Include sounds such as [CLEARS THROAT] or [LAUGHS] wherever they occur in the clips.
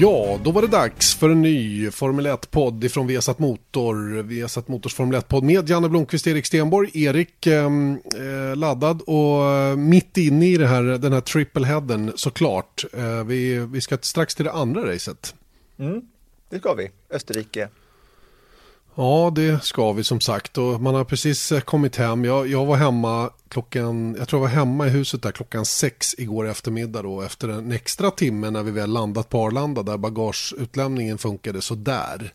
Ja, då var det dags för en ny Formel 1-podd ifrån Viasat Motor. Viasat Motors Formel 1-podd med Janne Blomqvist, Erik Stenborg. Erik ehm, eh, laddad och eh, mitt inne i det här, den här triple-headen såklart. Eh, vi, vi ska strax till det andra racet. Mm, det ska vi. Österrike. Ja, det ska vi som sagt och man har precis eh, kommit hem. Jag, jag var hemma klockan, jag tror jag var hemma i huset där klockan sex igår eftermiddag då efter en extra timme när vi väl landat på Arlanda där bagageutlämningen funkade så där.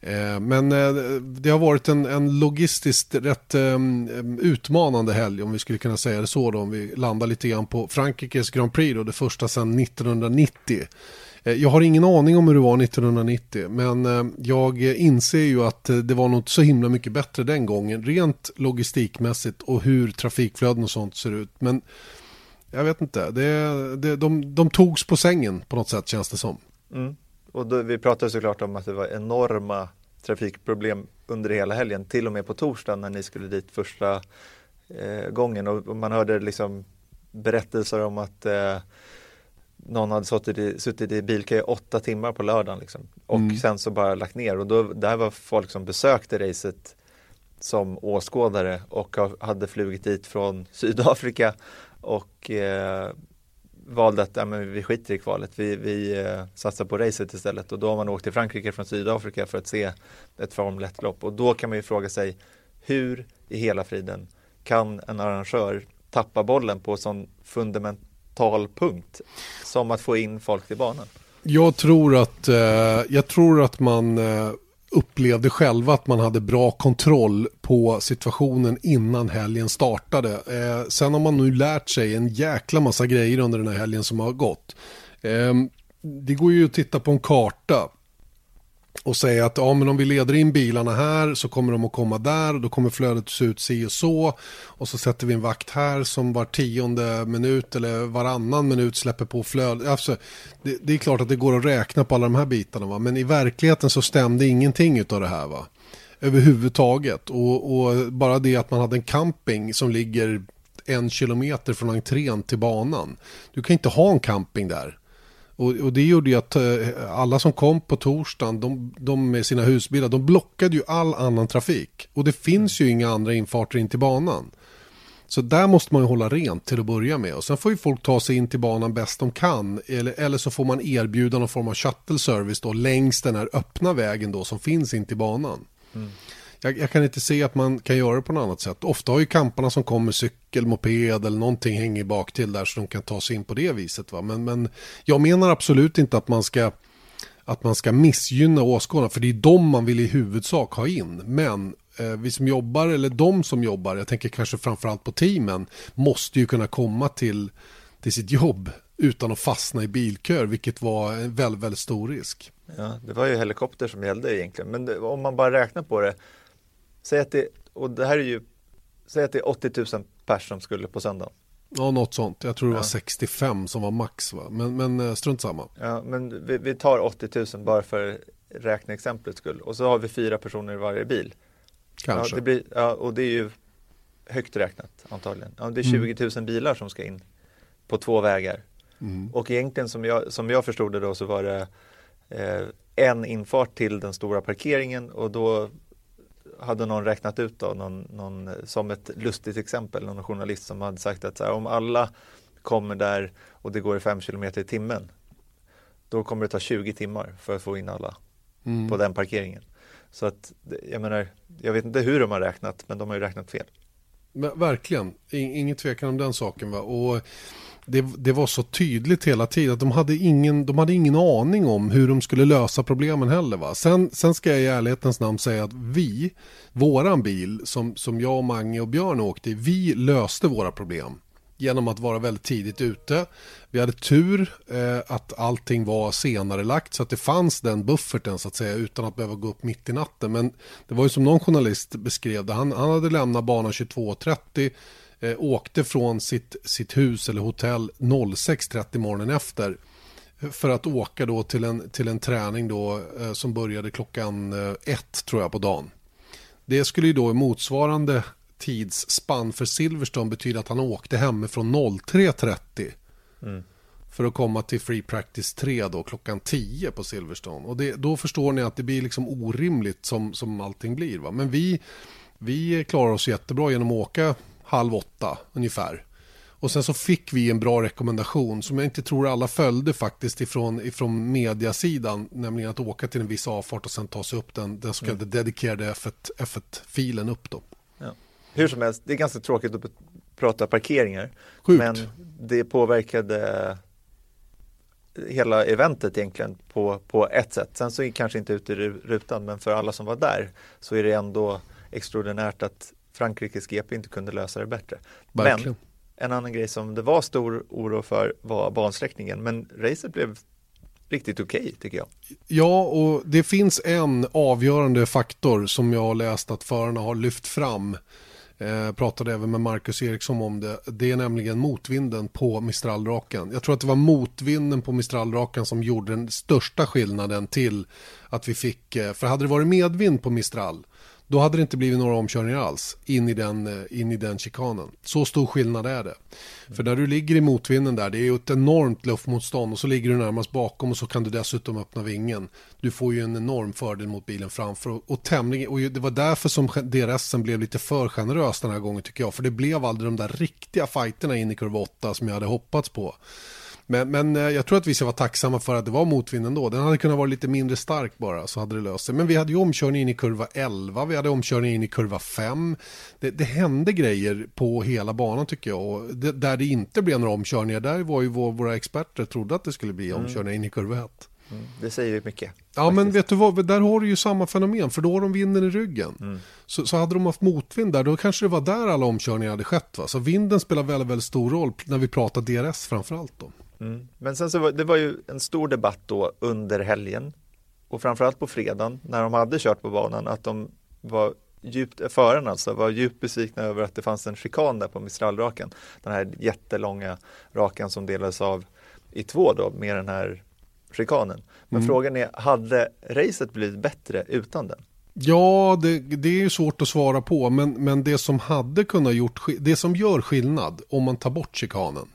Eh, men eh, det har varit en, en logistiskt rätt eh, utmanande helg om vi skulle kunna säga det så då om vi landar lite grann på Frankrikes Grand Prix då det första sedan 1990. Eh, jag har ingen aning om hur det var 1990 men eh, jag inser ju att eh, det var något så himla mycket bättre den gången rent logistikmässigt och hur trafikflöden och sånt ser ut. Men jag vet inte, det, det, de, de togs på sängen på något sätt känns det som. Mm. Och då, vi pratade såklart om att det var enorma trafikproblem under hela helgen, till och med på torsdagen när ni skulle dit första eh, gången och, och man hörde liksom berättelser om att eh, någon hade suttit i, suttit i bilkö i åtta timmar på lördagen liksom. och mm. sen så bara lagt ner och då, där var folk som besökte racet som åskådare och hade flugit dit från [LAUGHS] Sydafrika och eh, valde att ja, men vi skiter i kvalet, vi, vi eh, satsar på racet istället och då har man åkt till Frankrike från Sydafrika för att se ett Formel 1-lopp och då kan man ju fråga sig hur i hela friden kan en arrangör tappa bollen på sån fundament talpunkt som att få in folk till banan? Jag tror att, eh, jag tror att man eh, upplevde själva att man hade bra kontroll på situationen innan helgen startade. Eh, sen har man nu lärt sig en jäkla massa grejer under den här helgen som har gått. Eh, det går ju att titta på en karta och säga att ja, men om vi leder in bilarna här så kommer de att komma där och då kommer flödet se ut si och så och så sätter vi en vakt här som var tionde minut eller varannan minut släpper på flödet. Alltså, det, det, är klart att det går att räkna på alla de här bitarna va? men i verkligheten så stämde ingenting av det här va överhuvudtaget och, och bara det att man hade en camping som ligger en kilometer från entrén till banan. Du kan inte ha en camping där. Och, och, det gjorde ju att eh, alla som kom på torsdagen, de, de, med sina husbilar, de blockade ju all annan trafik. Och det finns ju inga andra infarter in till banan. Så där måste man ju hålla rent till att börja med. Och sen får ju folk ta sig in till banan bäst de kan. Eller, eller så får man erbjuda någon form av shuttle service då längs den här öppna vägen då som finns in till banan. Mm jag, jag, kan inte se att man kan göra det på något annat sätt. Ofta har ju kamparna som kommer cykel, moped eller någonting hänger bak till där så de kan ta sig in på det viset. Va? Men, men jag menar absolut inte att man ska att man ska missgynna åskådarna för det är de man vill i huvudsak ha in. Men eh, vi som jobbar eller de som jobbar, jag tänker kanske framförallt på teamen, måste ju kunna komma till, till sitt jobb utan att fastna i bilkör, vilket var en väldigt, väldigt stor risk. Ja, det var ju helikopter som gällde egentligen, men det, om man bara räknar på det Säg att det, och det här är ju, säg att det är 80 000 pers som skulle på söndagen. Ja, något sånt. Jag tror det var 65 som var max, va? Men, men eh, strunt samma. Ja, men vi, vi tar 80 000 bara för räkneexemplets skull. Och så har vi fyra personer i varje bil. Kanske. Ja, det blir, ja, och det är ju högt räknat antagligen. Ja, det är 20 000 mm. bilar som ska in på två vägar. Mm. Och egentligen som jag, som jag förstod det då så var det eh, en infart till den stora parkeringen och då hade någon räknat ut då, någon, någon, som ett lustigt exempel, någon journalist som hade sagt att här, om alla kommer där och det går i 5 km i timmen, då kommer det ta 20 timmar för att få in alla mm. på den parkeringen. Så att jag menar, jag vet inte hur de har räknat, men de har ju räknat fel. Men, verkligen, ingen tvekan om den saken. Va? Och det, det, var så tydligt hela tiden att de hade, ingen, de hade ingen aning om hur de skulle lösa problemen heller. Va? Sen, sen ska jag i ärlighetens namn säga att vi, våran bil som, som jag, Mange och Björn åkte i, vi löste våra problem. genom att vara väldigt tidigt ute. Vi hade tur eh, att allting var senare lagt så att det fanns den bufferten så att säga utan att behöva gå upp mitt i natten. Men det var ju som någon journalist beskrev det, han, han hade lämnat banan 22.30 eh, åkte från sitt, sitt hus eller hotell 06.30 morgonen efter för att åka då till en, till en träning då, eh, som började klockan eh, ett tror jag på dagen. Det skulle ju då i motsvarande tidsspann för Silverstone betyda att han åkte hemifrån 03.30 mm. för att komma till Free Practice 3 då klockan 10 på Silverstone. Och det, då förstår ni att det blir liksom orimligt som, som allting blir. Va? Men vi, vi klarar oss jättebra genom att åka halv åtta ungefär. Och sen så fick vi en bra rekommendation som jag inte tror alla följde faktiskt ifrån, ifrån mediasidan, nämligen att åka till en viss avfart och sen ta sig upp den, den så kallade mm. dedikerade F1, F1-filen upp då. Ja. Hur som helst, det är ganska tråkigt att prata parkeringar. Sjukt. Men det påverkade hela eventet egentligen på, på ett sätt. Sen så är det kanske inte ute i rutan, men för alla som var där så är det ändå extraordinärt att Frankrikes GP inte kunde lösa det bättre. Verkligen. Men en annan grej som det var stor oro för var bansträckningen, men racet blev riktigt okej okay, tycker jag. Ja, och det finns en avgörande faktor som jag har läst att förarna har lyft fram. Eh, pratade även med Marcus Eriksson om det. Det är nämligen motvinden på Mistralraken. Jag tror att det var motvinden på Mistralraken som gjorde den största skillnaden till att vi fick, eh, för hade det varit medvind på Mistral då hade det inte blivit några omkörningar alls in i den, eh, in i den chikanen. Så stor skillnad är det. Mm. För när du ligger i motvinden där, det är ju ett enormt luftmotstånd och så ligger du närmast bakom och så kan du dessutom öppna vingen. Du får ju en enorm fördel mot bilen framför och, och tämligen, och det var därför som DRSen blev lite för generös den här gången tycker jag. För det blev aldrig de där riktiga fighterna in i kurva 8 som jag hade hoppats på. Men, men eh, jag tror att vi ska vara tacksamma för att det var motvind då. Den hade kunnat vara lite mindre stark bara så hade det löst sig. Men vi hade ju omkörning in i kurva 11, vi hade omkörning in i kurva 5. Det, det hände grejer på hela banan tycker jag. Och det, där det inte blev några omkörningar, där var ju vår, våra experter trodde att det skulle bli mm. omkörningar in i kurva 1. Mm, det säger ju mycket. Ja, faktiskt. men vet du vad, där har du ju samma fenomen, för då har de vinden i ryggen. Mm. Så, så hade de haft motvind där, då kanske det var där alla omkörningar hade skett. Va? Så vinden spelar väldigt, väldigt stor roll när vi pratar DRS framförallt då. Mm. Men sen så var det var ju en stor debatt då under helgen och framförallt på fredagen när de hade kört på banan att de var djupt, förarna alltså, var djupt besvikna över att det fanns en chikan där på Mistralrakan. Den här jättelånga rakan som delades av i två då med den här chikanen. Men mm. frågan är, hade racet blivit bättre utan den? Ja, det, det, är ju svårt att svara på, men, men det som hade kunnat gjort, det som gör skillnad om man tar bort chikanen,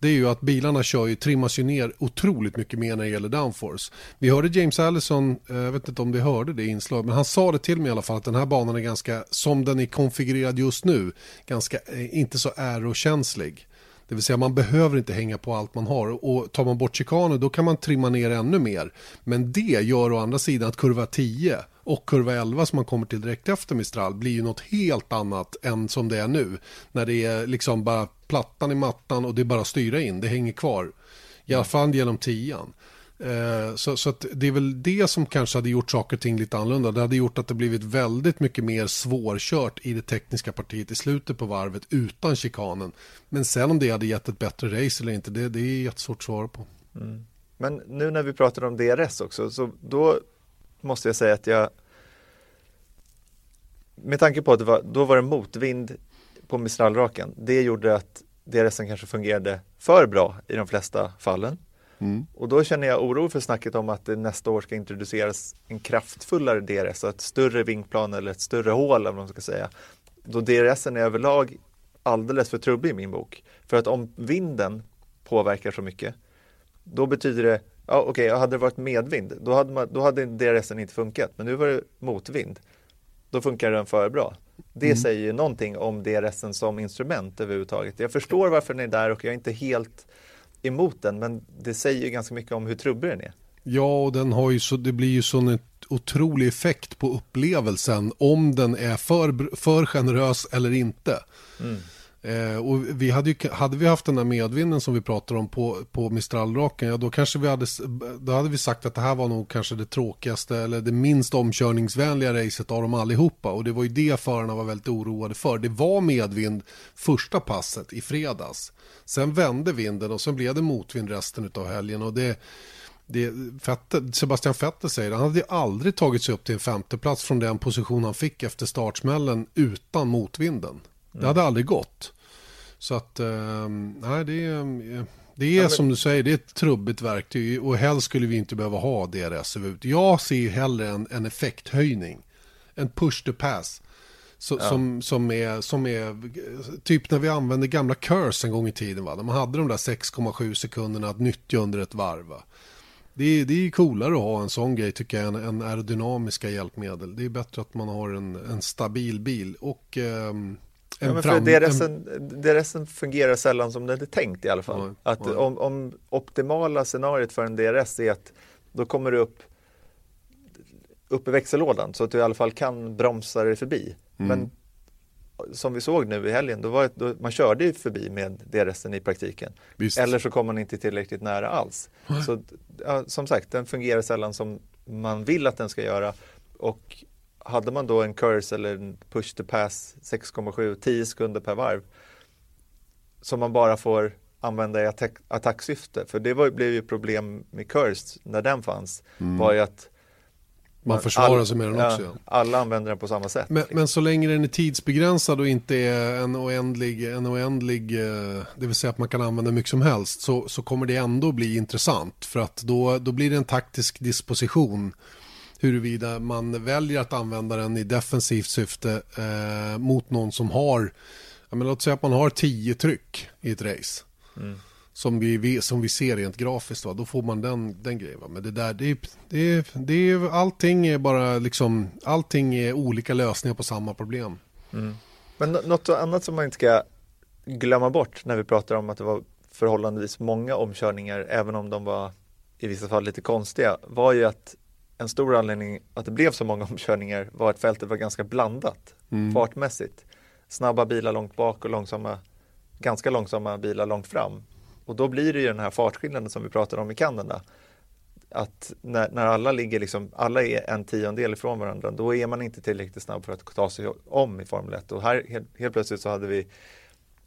det är ju att bilarna kör ju, trimmas ju ner otroligt mycket mer när det gäller downforce. Vi hörde James Allison, eh, jag vet inte om vi hörde det inslaget, men han sa det till mig i alla fall att den här banan är ganska, som den är konfigurerad just nu, ganska, eh, inte så aerokänslig. Det vill säga man behöver inte hänga på allt man har och tar man bort chikaner då kan man trimma ner ännu mer. Men det gör å andra sidan att kurva 10 och kurva 11 som man kommer till direkt efter Mistral blir ju något helt annat än som det är nu. När det är liksom bara plattan i mattan och det är bara att styra in, det hänger kvar. I alla fall genom tian. Eh, så, så det är väl det som kanske hade gjort saker och ting lite annorlunda. Det hade gjort att det blivit väldigt mycket mer svårkört i det tekniska partiet i slutet på varvet utan chikanen. Men sen om det hade gett ett bättre race eller inte, det, det är jättesvårt att svara på. Mm. Men nu när vi pratar om DRS också, så då måste jag säga att jag med tanke på att det var, då var det motvind på Mistralraken, det gjorde att DRSen kanske fungerade för bra i de flesta fallen. Mm. Och då känner jag oro för snacket om att det nästa år ska introduceras en kraftfullare DRS, ett större vingplan eller ett större hål vad man ska säga. Då DRSen är överlag alldeles för trubbig i min bok. För att om vinden påverkar så mycket, då betyder det, ja okej, okay, hade det varit medvind, då hade, man, då hade DRSen inte funkat, men nu var det motvind. Då funkar den för bra. Det mm. säger ju någonting om DRSen som instrument överhuvudtaget. Jag förstår varför den är där och jag är inte helt emot den, men det säger ju ganska mycket om hur trubbig den är. Ja, och den har ju så, det blir ju sån en otrolig effekt på upplevelsen om den är för, för generös eller inte. Mm. Eh, och vi hade, ju, hade vi haft den där medvinden som vi pratar om på, på Mistralraken, ja då kanske vi hade, då hade vi sagt att det här var nog kanske det tråkigaste eller det minst omkörningsvänliga racet av dem allihopa. Och det var ju det förarna var väldigt oroade för. Det var medvind första passet i fredags. Sen vände vinden och sen blev det motvind resten av helgen. Och det, det, Fette, Sebastian Vettel säger han hade aldrig tagit sig upp till en femteplats från den position han fick efter startsmällen utan motvinden. Det hade aldrig gått. Så att, eh, nej det är, det är som du säger, det är ett trubbigt verktyg och helst skulle vi inte behöva ha DRS Jag ser hellre en, en effekthöjning, en push to pass. Så, ja. som, som, är, som är typ när vi använde gamla curse en gång i tiden. Va? man hade de där 6,7 sekunderna att nyttja under ett varv. Va? Det, är, det är coolare att ha en sån grej tycker jag än, aerodynamiska hjälpmedel. Det är bättre att man har en, en stabil bil. Och um, Ja, men för DRSen, DRSen fungerar sällan som det är tänkt i alla fall. Nej, att nej. Om, om optimala scenariot för en DRS är att då kommer du upp, upp i växellådan så att du i alla fall kan bromsa dig förbi. Mm. Men som vi såg nu i helgen, då var, då, man körde ju förbi med DRSen i praktiken. Visst. Eller så kom man inte tillräckligt nära alls. Så ja, som sagt, den fungerar sällan som man vill att den ska göra. Och hade man då en curse eller en push to pass 6,7, 10 sekunder per varv som man bara får använda i attack, attacksyfte. För det var, blev ju problem med curse när den fanns. Mm. var ju att man försvarar sig med den också. Ja, alla använder den på samma sätt. Men, men, så länge den är tidsbegränsad och inte är en oändlig, en oändlig eh, det vill säga att man kan använda mycket som helst, så, så kommer det ändå bli intressant. För att då, då blir det en taktisk disposition huruvida man väljer att använda den i defensivt syfte eh, mot någon som har, ja, men låt säga att man har tio tryck i ett race. Mm. Som, vi, som vi ser rent grafiskt, va? då får man den, den grejen. Va? Men det där, det, det, det, allting är bara liksom, allting är olika lösningar på samma problem. Mm. Men något annat som man inte ska glömma bort när vi pratar om att det var förhållandevis många omkörningar, även om de var i vissa fall lite konstiga, var ju att en stor anledning att det blev så många [LAUGHS] omkörningar var att fältet var ganska blandat mm. fartmässigt. Snabba bilar långt bak och långsamma, ganska långsamma bilar långt fram. Och då blir det ju den här fartskillnaden som vi pratade om i Kanada. Att när, när alla ligger liksom, alla är en tiondel ifrån varandra, då är man inte tillräckligt snabb för att ta sig om i Formel 1. Och här helt, helt plötsligt så hade vi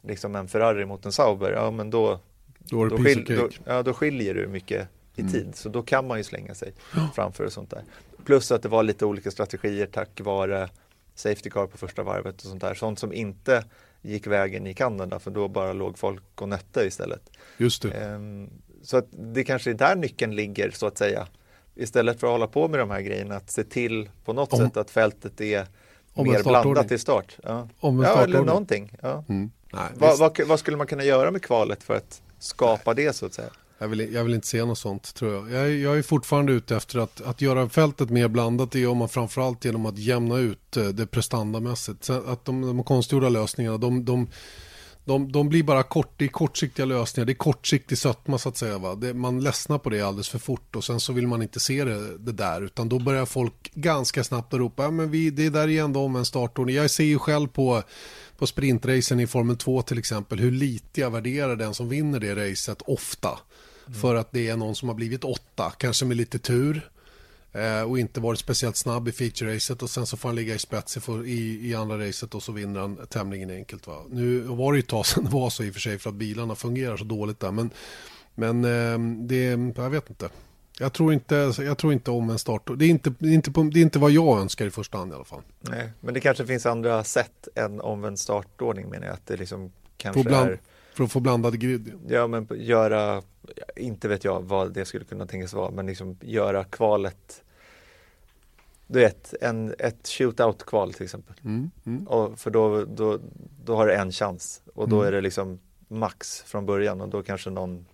liksom en Ferrari mot en Sauber, ja men då, då, då, skil, då, ja, då skiljer du mycket i mm. tid. Så då kan man ju slänga sig framför och sånt där. Plus att det var lite olika strategier tack vare Safety Car på första varvet och sånt där. Sånt som inte gick vägen i Kanada för då bara låg folk och nötte istället. Just det. Ehm, så att det kanske är där nyckeln ligger så att säga. Istället för att hålla på med de här grejerna, att se till på något Om. sätt att fältet är mer blandat i start. Ja, ja eller någonting. Ja. Mm. Nej, vad, vad, vad, skulle man kunna göra med kvalet för att skapa Nej. det så att säga? Jag vill, jag vill inte se något sånt tror jag. jag. Jag är fortfarande ute efter att, att göra fältet mer blandat. Det gör man framförallt genom att jämna ut eh, det prestandamässigt. Att de, de konstgjorda lösningarna, de, de, de, de blir bara kort, det är kortsiktiga lösningar. Det är kortsiktig sötma så att säga. Va? Det, man ledsnar på det alldeles för fort och sen så vill man inte se det, det där. Utan då börjar folk ganska snabbt att ropa, ja, men vi, det är där igen då om en startordning. Jag ser ju själv på på sprintracen i Formel 2 till exempel hur lite jag värderar den som vinner det racet ofta. Mm. För att det är någon som har blivit åtta, kanske med lite tur. Eh, och inte varit speciellt snabb i feature-racet och sen så får han ligga i spets i, i andra racet och så vinner han tämligen enkelt. Va? Nu var det ju ett tag sedan [LAUGHS] det var så i och för sig för att bilarna fungerar så dåligt där. Men, men eh, det, jag vet inte. Jag tror inte, jag tror inte om en start. Det är inte, det, är inte på, det är inte vad jag önskar i första hand i alla fall. Nej, men det kanske finns andra sätt än omvänd startordning menar jag. Att det liksom kanske bland, är... För att få blandad grid. Ja, men göra inte vet jag vad det skulle kunna tänkas vara, men liksom göra kvalet du vet, en, ett shootout-kval till exempel. Mm, mm. Och för då, då, då har du en chans och då mm. är det liksom max från början och då kanske någon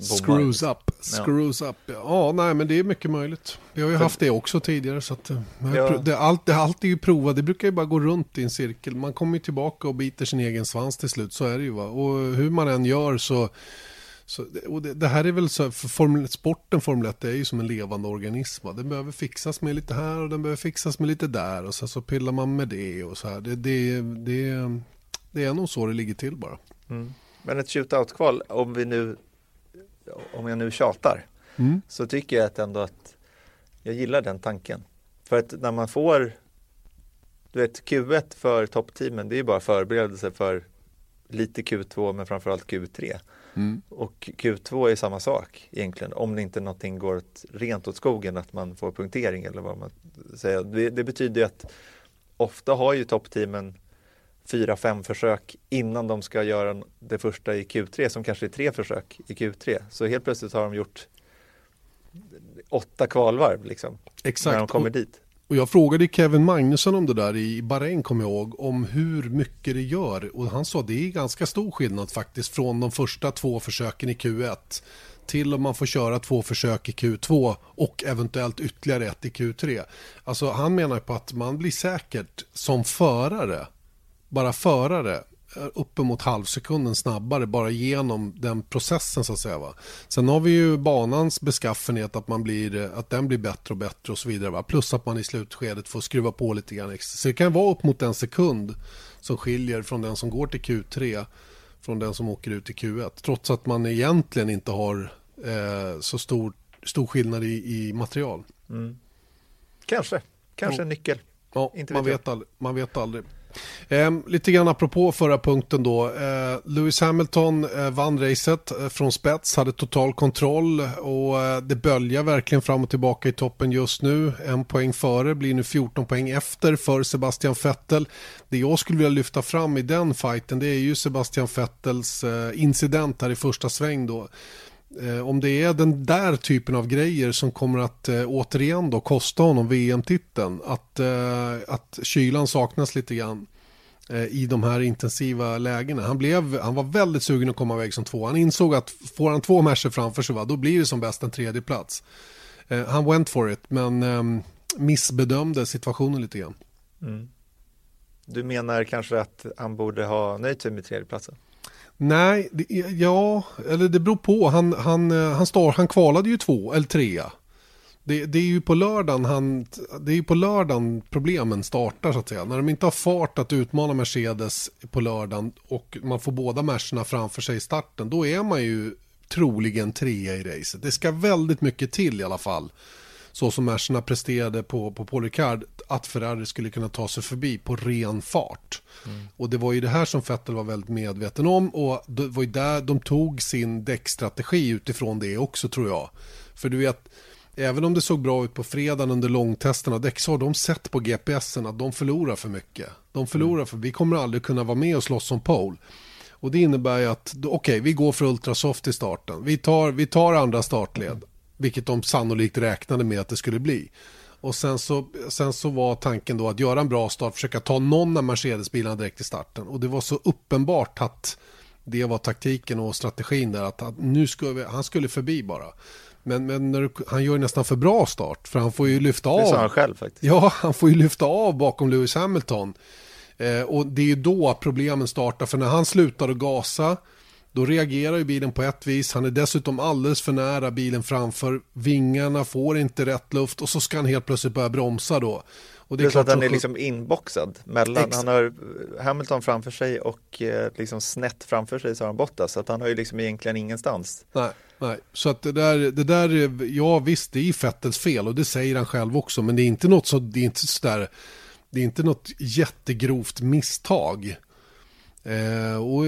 Screws up, screws ja. up. Ja, nej men det är mycket möjligt. Vi har ju haft det också tidigare så att eh, ja. det, allt, det, allt är ju provat. Det brukar ju bara gå runt i en cirkel. Man kommer ju tillbaka och biter sin egen svans till slut, så är det ju va. Och hur man än gör så så, och det, det, här är väl så, för formel, sporten Formel 1 är ju som en levande organism. Va? Den behöver fixas med lite här och den behöver fixas med lite där och sen så pillar man med det och så här. Det, det, det, Det är nog så det ligger till bara. Mm. Men ett shootout-kval, om vi nu, om jag nu tjatar, Mm. så tycker jag att ändå att jag gillar den tanken. För att när man får, du vet Q1 för toppteamen, det är ju bara förberedelse för lite Q2 men framförallt Q3. Mm. Och Q2 är samma sak egentligen, om det inte någonting går åt, rent åt skogen, att man får punktering eller vad man säger. Det, det betyder ju att ofta har ju toppteamen fyra, fem försök innan de ska göra det första i Q3 som kanske är tre försök i Q3. Så helt plötsligt har de gjort åtta kvalvarv liksom, Exakt. när de kommer dit. Och jag frågade Kevin Magnusson om det där i Bahrain kommer jag ihåg, om hur mycket det gör. Och han sa att det är ganska stor skillnad faktiskt från de första två försöken i Q1 till om man får köra två försök i Q2 och eventuellt ytterligare ett i Q3. Alltså han menar på att man blir säkert som förare, bara förare, eh, uppemot halvsekunden snabbare bara genom den processen så att säga. Va? Sen har vi ju banans beskaffenhet att, man blir, eh, att den blir bättre och bättre och så vidare. Va? Plus att man i slutskedet får skruva på lite grann extra. Så det kan vara upp mot en sekund som skiljer från den som går till Q3 från den som åker ut i Q1. Trots att man egentligen inte har eh, så stor, stor skillnad i, i material. Mm. Kanske, kanske en nyckel. Ja, man, vet aldrig, man vet aldrig. Eh, lite grann apropå förra punkten då. Eh, Lewis Hamilton eh, vann racet eh, från spets, hade total kontroll och eh, det böljar verkligen fram och tillbaka i toppen just nu. En poäng före, blir nu 14 poäng efter för Sebastian Vettel. Det jag skulle vilja lyfta fram i den fighten det är ju Sebastian Vettels eh, incident här i första sväng då. Eh, om det är den där typen av grejer som kommer att eh, återigen då kosta honom VM-titeln. Att, eh, att kylan saknas lite grann eh, i de här intensiva lägena. Han, blev, han var väldigt sugen att komma iväg som två. Han insåg att får han två matcher framför sig va, då blir det som bäst en tredje plats. Eh, han went for it men eh, missbedömde situationen lite grann. Mm. Du menar kanske att han borde ha nöjt typ sig med tredjeplatsen? Nej, det, ja, eller det beror på. Han, han, eh, han, star, han kvalade ju två eller trea. Det, det är ju på lördagen han, det är ju på lördagen problemen startar så att säga. När de inte har fart att utmana Mercedes på lördagen och man får båda matcherna framför sig i starten, då är man ju troligen trea i racet. Det ska väldigt mycket till i alla fall. Så som matcherna presterade på, på Paul Ricard, att Ferrari skulle kunna ta sig förbi på ren fart. Och det var ju det här som Vettel var väldigt medveten om och det var ju där de tog sin däckstrategi utifrån det också tror jag. För du vet, även om det såg bra ut på fredagen under långtesterna däck så har de sett på GPSen att de förlorar för mycket. De förlorar för vi kommer aldrig kunna vara med och slåss som pole. Och det innebär ju att, okej, vi går för ultrasoft i starten. Vi tar, vi tar andra startled, vilket de sannolikt räknade med att det skulle bli. Och sen så, sen så var tanken då att göra en bra start, försöka ta någon av Mercedes-bilarna direkt i starten. Och det var så uppenbart att det var taktiken och strategin där, att, att nu skulle han skulle förbi bara. Men, men när du, han gör ju nästan för bra start, för han får ju lyfta Det sa av. han själv faktiskt. Ja, han får ju lyfta av bakom Lewis Hamilton. Eh, och det är ju då problemen startar, för när han slutar att gasa, då reagerar ju bilen på ett vis. Han är dessutom alldeles för nära bilen framför. Vingarna får inte rätt luft och så ska han helt plötsligt börja bromsa då. Och Det är så att han är liksom inboxad mellan, Ex- han har Hamilton framför sig och eh, liksom snett framför sig så har han Bottas. Så att han har ju liksom egentligen ingenstans. Nej, nej. Så att det där, det där, ja visst det är Fettels fel och det säger han själv också. Men det är inte något så, det är inte så där, det är inte något jättegrovt misstag. Eh, och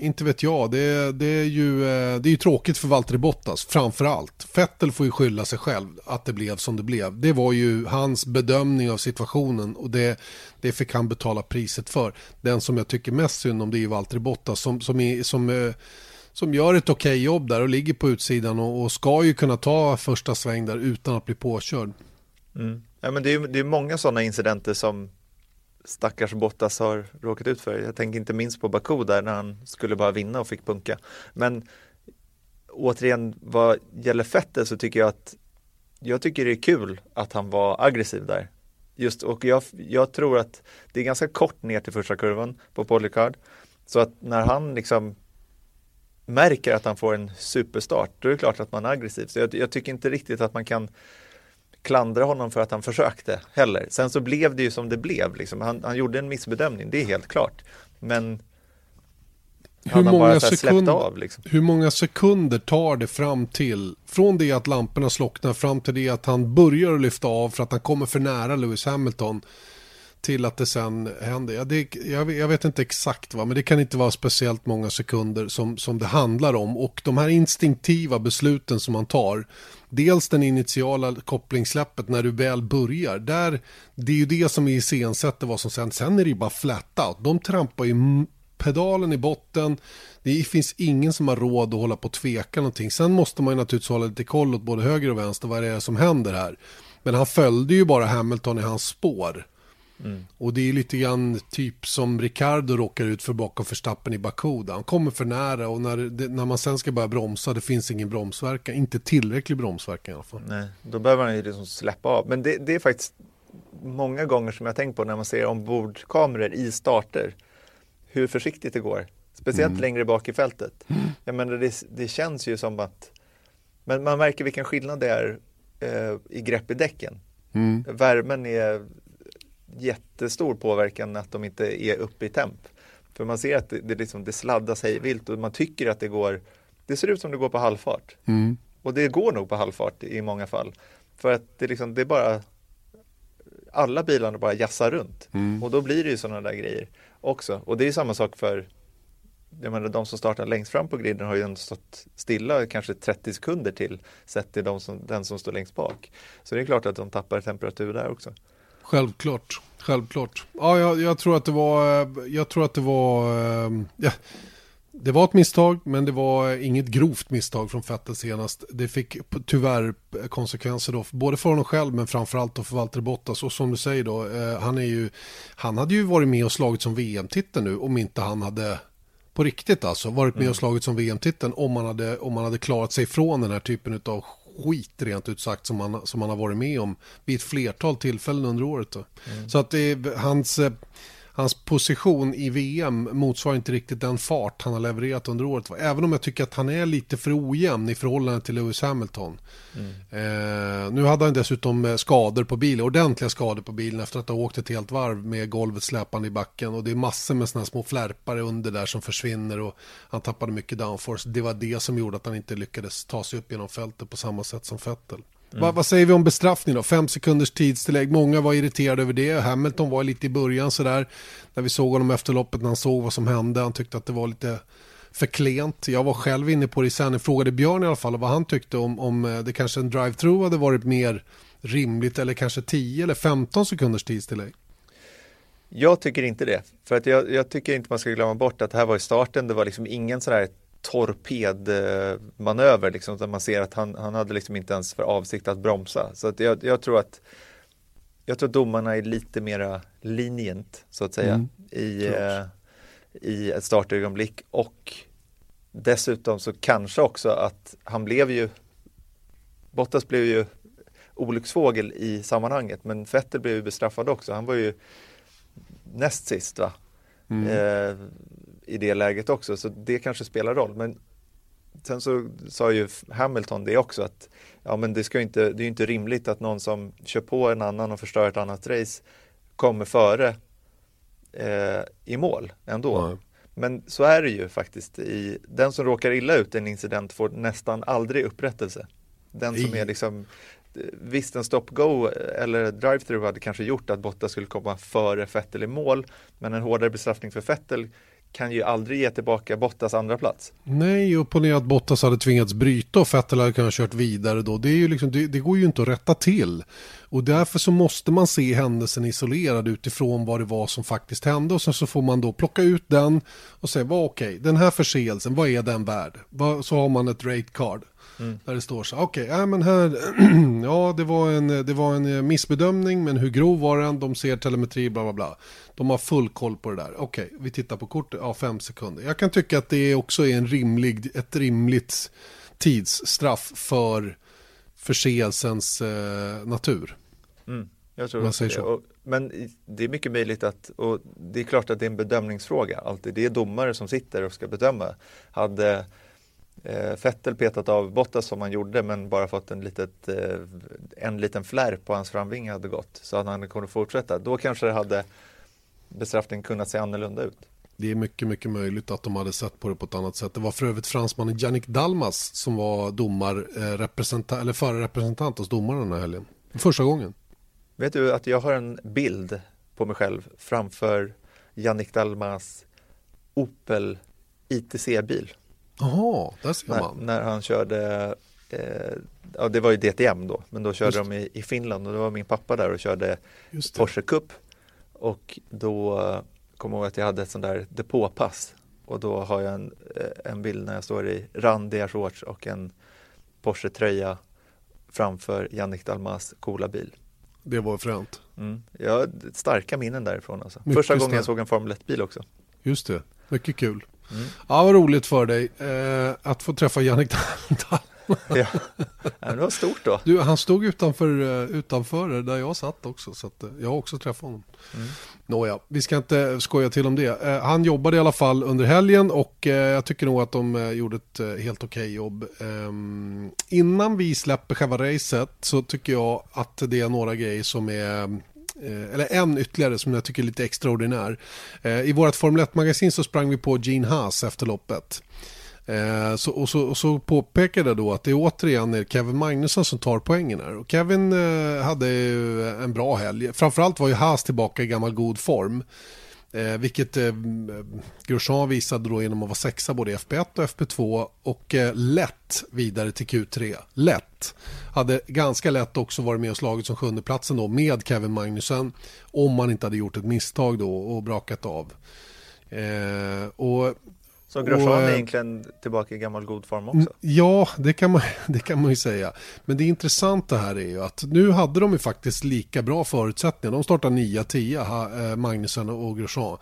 inte vet jag, det, det, är ju, eh, det är ju tråkigt för Valtteri Bottas framför allt. Fettel får ju skylla sig själv att det blev som det blev. Det var ju hans bedömning av situationen och det, det fick han betala priset för. Den som jag tycker mest synd om det är ju Valtteri Bottas som, som, är, som eh, som gör ett okej jobb där och ligger på utsidan och, och ska ju kunna ta första sväng där utan att bli påkörd. Mm. Ja, men det är det är många sådana incidenter som stackars Bottas har råkat ut för. Jag tänker inte minst på Baku där när han skulle bara vinna och fick punka. Men återigen, vad gäller Fettel så tycker jag att jag tycker det är kul att han var aggressiv där. Just, och jag, jag tror att det är ganska kort ner till första kurvan på Polycard Så att när han liksom märker att han får en superstart, då är det klart att man är aggressiv. Så jag, jag tycker inte riktigt att man kan klandra honom för att han försökte heller. Sen så blev det ju som det blev. Liksom. Han, han gjorde en missbedömning, det är helt klart. Men hur många, sekund, av, liksom. hur många sekunder tar det fram till, från det att lamporna slocknar fram till det att han börjar lyfta av för att han kommer för nära Lewis Hamilton till att det sen händer. Ja, det, jag, jag, vet inte exakt va, men det kan inte vara speciellt många sekunder som, som det handlar om. Och de här instinktiva besluten som man tar, dels den initiala kopplingssläppet när du väl börjar, där, det är ju det som iscensätter vad som sen, sen är det ju bara flat out. De trampar ju pedalen i botten. Det finns ingen som har råd att hålla på och tveka någonting. Sen måste man ju naturligtvis hålla lite koll åt både höger och vänster vad det är som händer här. Men han följde ju bara Hamilton i hans spår. Mm. Och det är lite grann typ som Ricardo råkar ut för bakom förstappen i Baku. Han kommer för nära och när, det, när man sen ska börja bromsa, det finns ingen bromsverkan. Inte tillräcklig bromsverkan i alla fall. Nej, då behöver han ju liksom släppa av. Men det, det är faktiskt många gånger som jag tänkt på när man ser ombordkameror i starter hur försiktigt det går. Speciellt mm. längre bak i fältet. Mm. Jag menar, det, det, känns ju som att men man märker vilken skillnad det är eh, i grepp i däcken. Mm. Värmen är jättestor påverkan att de inte är uppe i temp. För man ser att det, det, liksom, det sladdas hej vilt och man tycker att det går Det ser ut som det går på halvfart. Mm. Och det går nog på halvfart i många fall. För att det, liksom, det är bara Alla bilarna bara jassar runt. Mm. Och då blir det ju sådana där grejer också. Och det är samma sak för jag menar, de som startar längst fram på griden har ju ändå stått stilla kanske 30 sekunder till sett till de som, den som står längst bak. Så det är klart att de tappar temperatur där också. Självklart, självklart. Ja, jag, jag tror att det var, jag tror att det var, ja, det var ett misstag, men det var inget grovt misstag från Vettel senast. Det fick tyvärr konsekvenser då, både för honom själv men framförallt då för Valtteri Bottas. Och som du säger då, eh, han, är ju, han hade ju varit med och slagit som VM-titel nu om inte han hade på riktigt alltså varit med och mm. slagit som VM-titeln om man hade, om man hade klarat sig från den här typen av skit rent ut sagt som han som han har varit med om vid ett flertal tillfällen under året. Mm. Så att det, är hans eh, hans position i VM motsvarar inte riktigt den fart han har levererat under året. Även om jag tycker att han är lite för ojämn i förhållande till Lewis Hamilton. Mm. Eh, nu hade han dessutom eh, skador på bilen, ordentliga skador på bilen efter att ha åkt ett helt varv med golvet släpande i backen. Och det är massor med sådana små flärpare under där som försvinner och han tappade mycket downforce. Det var det som gjorde att han inte lyckades ta sig upp genom fältet på samma sätt som Vettel. Mm. Va, vad säger vi om bestraffning då? Fem sekunders tidstillägg. Många var irriterade över det. Hamilton var lite i början sådär. När vi såg honom efter loppet när han såg vad som hände. Han tyckte att det var lite för klent. Jag var själv inne på det sen. Jag frågade Björn i alla fall vad han tyckte om, om eh, det kanske en drive-through hade varit mer rimligt eller kanske 10 eller 15 sekunders tidstillägg. Jag tycker inte det. För att jag, jag, tycker inte man ska glömma bort att det här var i starten. Det var liksom ingen sån här torpedmanöver liksom, där man ser att han, han hade liksom inte ens för avsikt att bromsa. Så att jag, jag tror att jag tror domarna är lite mera lenient så att säga mm, i, eh, i ett startögonblick och dessutom så kanske också att han blev ju Bottas blev ju olycksfågel i sammanhanget men Vettel blev ju bestraffad också. Han var ju näst sist va? Mm. Eh, i det läget också, så det kanske spelar roll. Men sen så sa ju Hamilton det också att ja, men det, ska inte, det är inte rimligt att någon som kör på en annan och förstör ett annat race kommer före eh, i mål ändå. Mm. Men så är det ju faktiskt. I, den som råkar illa ut i en incident får nästan aldrig upprättelse. Den som är liksom Visst, en stop-go eller drive-through hade kanske gjort att Bottas skulle komma före Fettel i mål, men en hårdare bestraffning för Fettel kan ju aldrig ge tillbaka Bottas andra plats. Nej, och ponera att Bottas hade tvingats bryta och Vettel hade kunnat kört vidare då. Det, är ju liksom, det, det, går ju inte att rätta till. Och därför så måste man se händelsen isolerad utifrån vad det var som faktiskt hände och sen så får man då plocka ut den och säga, vad okej, okay, den här förseelsen, vad är den värd? Så har man ett rate card. Mm. Där det står så, okej, okay, ja men här, [CLEARS THROAT] ja det var, en, det var en eh, missbedömning, men hur grov var den? De ser telemetri, bla bla bla. De har full koll på det där. Okej, okay, vi tittar på kortet, ja fem sekunder. Jag kan tycka att det också är en rimlig, ett rimligt tidsstraff för förseelsens eh, natur. Mm. Jag tror det. det. Och, men det är mycket möjligt att, och det är klart att det är en bedömningsfråga alltid. Det är domare som sitter och ska bedöma. Hade eh, Fettel petat av Bottas som han gjorde men bara fått en, litet, eh, en liten flärp på hans framvinge hade gått så att han kunde fortsätta. Då kanske det hade bestraffningen kunnat se annorlunda ut. Det är mycket, mycket möjligt att de hade sett på det på ett annat sätt. Det var för övrigt fransmannen Yannick Dalmas som var domar, eh, representant, eller före representant hos domarna den här helgen. Första gången. Vet du att jag har en bild på mig själv framför Yannick Dalmas Opel ITC-bil. Jaha, där ser när, man. När han körde, eh, ja det var ju DTM då, men då körde de i, i Finland och då var min pappa där och körde Porsche Cup. Och då eh, kom jag ihåg att jag hade ett sånt där depåpass och då har jag en, eh, en bild när jag står i randiga shorts och en Porsche-tröja framför Jannik Dalmas coola bil. Det var fränt. Mm. Jag har starka minnen därifrån alltså. Första gången jag såg en Formel 1-bil också. Just det, mycket kul. Mm. Ja, vad roligt för dig eh, att få träffa Jannik Dalmas. ja. det var stort då. Du, han stod utanför, eh, utanför där jag satt också, så eh, jag har också träffat honom. Mm. Nåja, vi ska inte skoja till om det. Eh, han jobbade i alla fall under helgen och jag tycker nog att de gjorde ett helt okej okay jobb. Ehm, innan vi släpper själva racet så tycker jag att det är några grejer som är Eh, eller en ytterligare som jag tycker är lite extraordinär. Eh, I vårt Formel 1-magasin så sprang vi på Gene Haas efter loppet. Eh, så, och, så, och så påpekade jag då att det återigen är Kevin Magnusson som tar poängen här. Och Kevin eh, hade en bra helg. Framförallt var ju Haas tillbaka i gammal god form. Eh, vilket eh, Grosjean visade då genom att vara sexa både i FP1 och FP2 och eh, lätt vidare till Q3. Lätt. Hade ganska lätt också varit med och slagit som sjundeplatsen då med Kevin Magnussen om man inte hade gjort ett misstag då och brakat av. Eh, och så Grosjean är eh, egentligen tillbaka i gammal god form också? Ja, det kan, man, [LAUGHS] det kan man ju säga. Men det intressanta här är ju att nu hade de ju faktiskt lika bra förutsättningar. De startar 9-10, eh, Magnusson och Grosjean.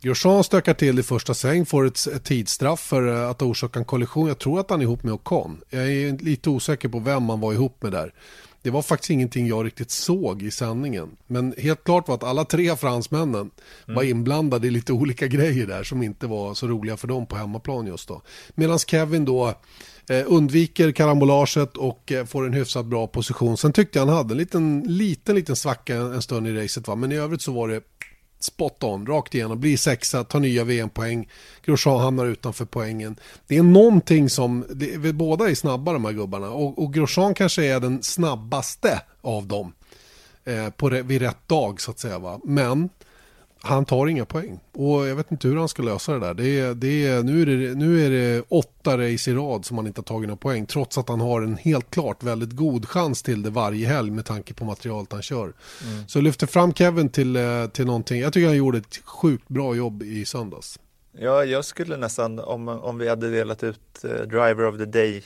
Grosjean stökar till i första sväng, får ett, tidsstraff för eh, att orsaka en kollision. Jag tror att han är ihop med Ocon. Jag är lite osäker på vem man var ihop med där. Det var faktiskt ingenting jag riktigt såg i sändningen. Men helt klart var att alla tre fransmännen mm. var inblandade i lite olika grejer där som inte var så roliga för dem på hemmaplan just då. Medan Kevin då eh, undviker karambolaget och eh, får en hyfsat bra position. Sen tyckte jag han hade en liten, liten, liten svacka en stund i racet va. Men i övrigt så var det spot on, rakt igenom, blir sexa, tar nya VM-poäng. Grosjean hamnar utanför poängen. Det är någonting som, det, båda är snabba de här gubbarna och, och Grosjean kanske är den snabbaste av dem eh, på, vid rätt dag så att säga. Va? Men han tar inga poäng. Och jag vet inte hur han ska lösa det där. Det är, det är, nu, är det, nu är det åtta race i rad som han inte har tagit några poäng. Trots att han har en helt klart väldigt god chans till det varje helg med tanke på materialet han kör. Mm. Så lyfter fram Kevin till, eh, till någonting. Jag tycker han gjorde ett sjukt bra jobb i söndags. Ja, jag skulle nästan, om, om vi hade delat ut uh, Driver of the Day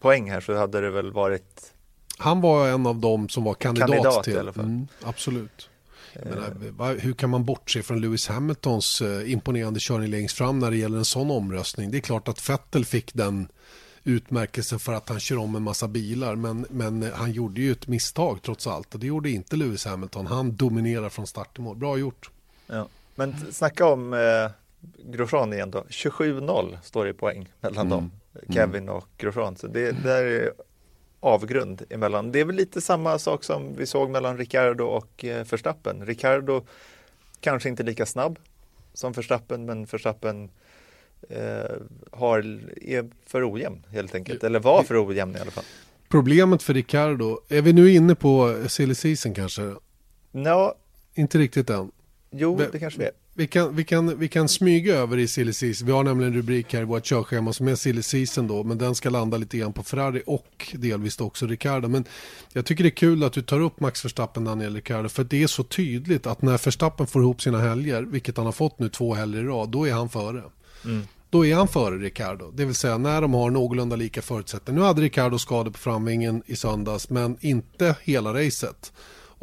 poäng här så hade det väl varit han var en av dem som var kandidat, kandidat till. Mm, absolut. Menar, hur kan man bortse från Lewis Hamiltons eh, imponerande körning längst fram när det gäller en sån omröstning? Det är klart att Vettel fick den utmärkelsen för att han kör om en massa bilar men, men han gjorde ju ett misstag trots allt och det gjorde inte Lewis Hamilton. Han dominerar från start till mål. Bra gjort. Ja. Men snacka om eh, Grosjean igen då. 27-0 står det i poäng mellan mm. dem, Kevin och Grosjean. Så det, det är avgrund emellan. Det är väl lite samma sak som vi såg mellan Ricardo och eh, Verstappen. Ricardo kanske inte lika snabb som Verstappen, men Verstappen eh, har, är för ojämn helt enkelt, eller var för ojämn i alla fall. Problemet för Ricardo, är vi nu inne på silly season kanske? Ja. Inte riktigt än. Jo, det kanske vi är. Vi kan, vi, kan, vi kan smyga över i silly season. Vi har nämligen en rubrik här i vårt körschema som är silly season då. Men den ska landa lite grann på Ferrari och delvis också Ricardo. Men jag tycker det är kul att du tar upp Max Verstappen, Daniel Ricardo. För det är så tydligt att när Verstappen får ihop sina helger, vilket han har fått nu två helger i rad, då är han före. Mm. Då är han före Ricardo. Det vill säga när de har någorlunda lika förutsättningar. Nu hade Ricardo skador på framvingen i söndags, men inte hela racet.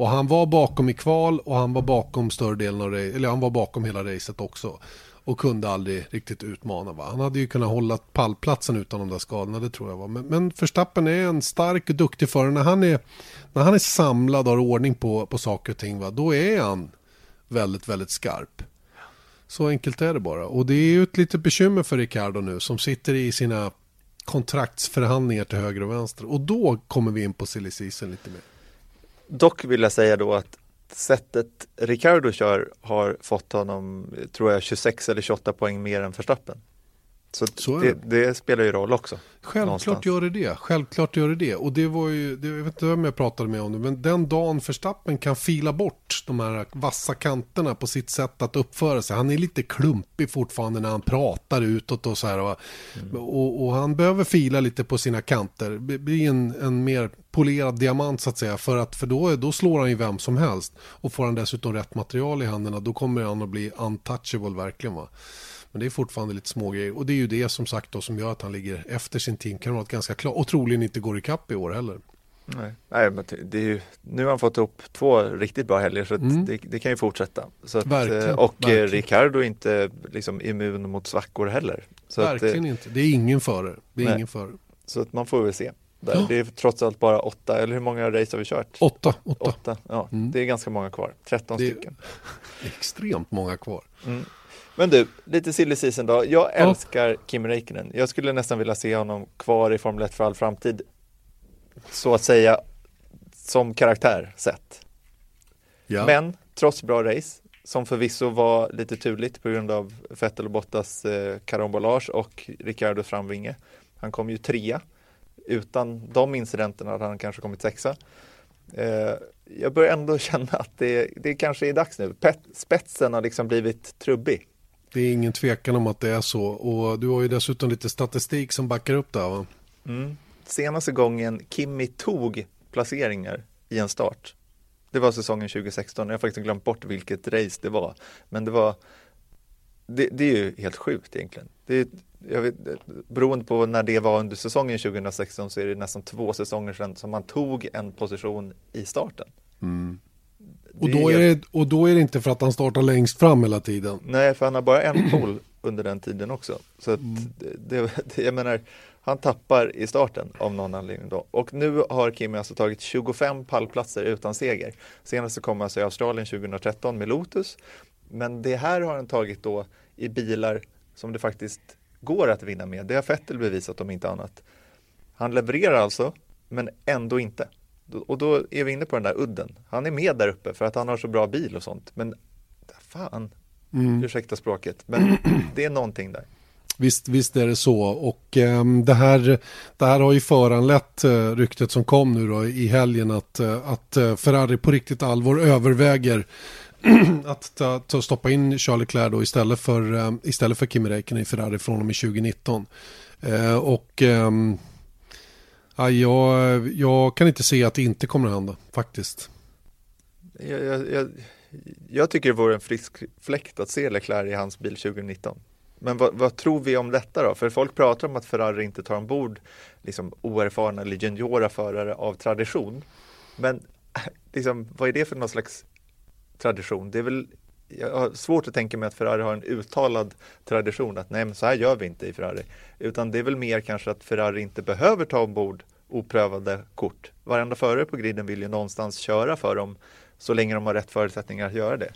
Och han var bakom i kval och han var bakom större delen av eller han var bakom hela racet också. Och kunde aldrig riktigt utmana. Va? Han hade ju kunnat hålla pallplatsen utan de där skadorna, det tror jag. Va? Men, men Verstappen är en stark och duktig förare. När han är, när han är samlad och har ordning på, på saker och ting, va? då är han väldigt, väldigt skarp. Så enkelt är det bara. Och det är ju ett litet bekymmer för Ricardo nu som sitter i sina kontraktsförhandlingar till höger och vänster. Och då kommer vi in på silly season lite mer. Dock vill jag säga då att sättet Ricardo kör har fått honom, tror jag, 26 eller 28 poäng mer än Verstappen. Så, Så det, det spelar ju roll också. Självklart någonstans. gör det det. Självklart gör det det. Och det var ju, det, jag vet inte vem jag pratade med om det, men den dagen Verstappen kan fila bort de här vassa kanterna på sitt sätt att uppföra sig. Han är lite klumpig fortfarande när han pratar utåt och så här. Och, och, och han behöver fila lite på sina kanter. Bli en, en mer polerad diamant så att säga. För, att, för då, då slår han ju vem som helst. Och får han dessutom rätt material i händerna då kommer han att bli untouchable verkligen va. Men det är fortfarande lite små grejer. Och det är ju det som sagt då som gör att han ligger efter sin teamkamrat ganska klart. Och troligen inte går ikapp i år heller. Nej, Nej men det är ju, nu har han fått upp två riktigt bra helger så att Mm. det, det kan ju fortsätta. Så att, Verkligen, eh, och verkligen. verkligen. Ricardo är inte liksom immun mot svackor heller. Så att, eh, Verkligen inte. Det är ingen före. Det är Nej. ingen före. så att man får väl se. Ja. Det är trots allt bara åtta, eller hur många race har vi kört? Åtta. Åtta. Åtta, ja. Mm. Det är ganska många kvar, 13 Det- stycken. Extremt många kvar. Mm. Men du, lite silly season då. Jag älskar Kim Räikkönen. Jag skulle nästan vilja se honom kvar i Formel 1 för all framtid. Så att säga, som karaktär sett. Ja. Men trots bra race, som förvisso var lite turligt på grund av Vettel och Bottas eh, karambolage och Ricardos framvinge. Han kom ju trea. Utan de incidenterna hade han kanske kommit sexa. Eh, jag börjar ändå [LAUGHS] känna att det, det kanske är dags nu. Pet, spetsen har liksom blivit trubbig. Det är ingen tvekan om att det är så. Och du har ju dessutom lite statistik som backar upp det här va? Mm. Senaste gången Kimi tog placeringar i en start, det var säsongen 2016. Jag har faktiskt glömt bort vilket race det var. Men det var, det, det är ju helt sjukt egentligen. Det jag vet, beroende på när det var under säsongen 2016 så är det nästan två säsonger sedan som man tog en position i starten. Och då, är det, och då är det inte för att han startar längst fram hela tiden. Nej, för han har bara en pol under den tiden också. Så att det, det, jag menar, han tappar i starten av någon anledning då. Och nu har Kimi alltså tagit 25 pallplatser utan seger. Senast så kom alltså i Australien 2013 med Lotus. Men det här har han tagit då i bilar som det faktiskt går att vinna med. Det har Vettel bevisat om inte annat. Han levererar alltså, men ändå inte. Och då är vi inne på den där udden. Han är med där uppe för att han har så bra bil och sånt. Men fan, ursäkta språket, men [CLEARS THROAT] det är någonting där. Visst, visst är det så. Och ehm, det, här, det här har ju föranlett uh, ryktet som kom nu då i helgen att, eh, att eh, Ferrari på riktigt allvar överväger [CLEARS THROAT] att ta, ta, stoppa in Charles Leclerc då istället för, eh, istället för Kimi Räikkönen i Ferrari från och med 2019. Eh, och ehm, ja, jag, jag kan inte se att det inte kommer att hända faktiskt. Jag, jag, jag, jag tycker det vore en frisk fläkt att se Leclerc i hans bil 2019. Men vad, vad, tror vi om detta då? För folk pratar om att Ferrari inte tar ombord liksom, oerfarna eller juniora förare av tradition. Men [LAUGHS] liksom, vad är det för någon slags tradition? Det är väl, jag har svårt att tänka mig att Ferrari har en uttalad tradition att nej men så här gör vi inte i Ferrari. Utan det är väl mer kanske att Ferrari inte behöver ta ombord oprövade kort. Varenda förare på griden vill ju någonstans köra för dem så länge de har rätt förutsättningar att göra det.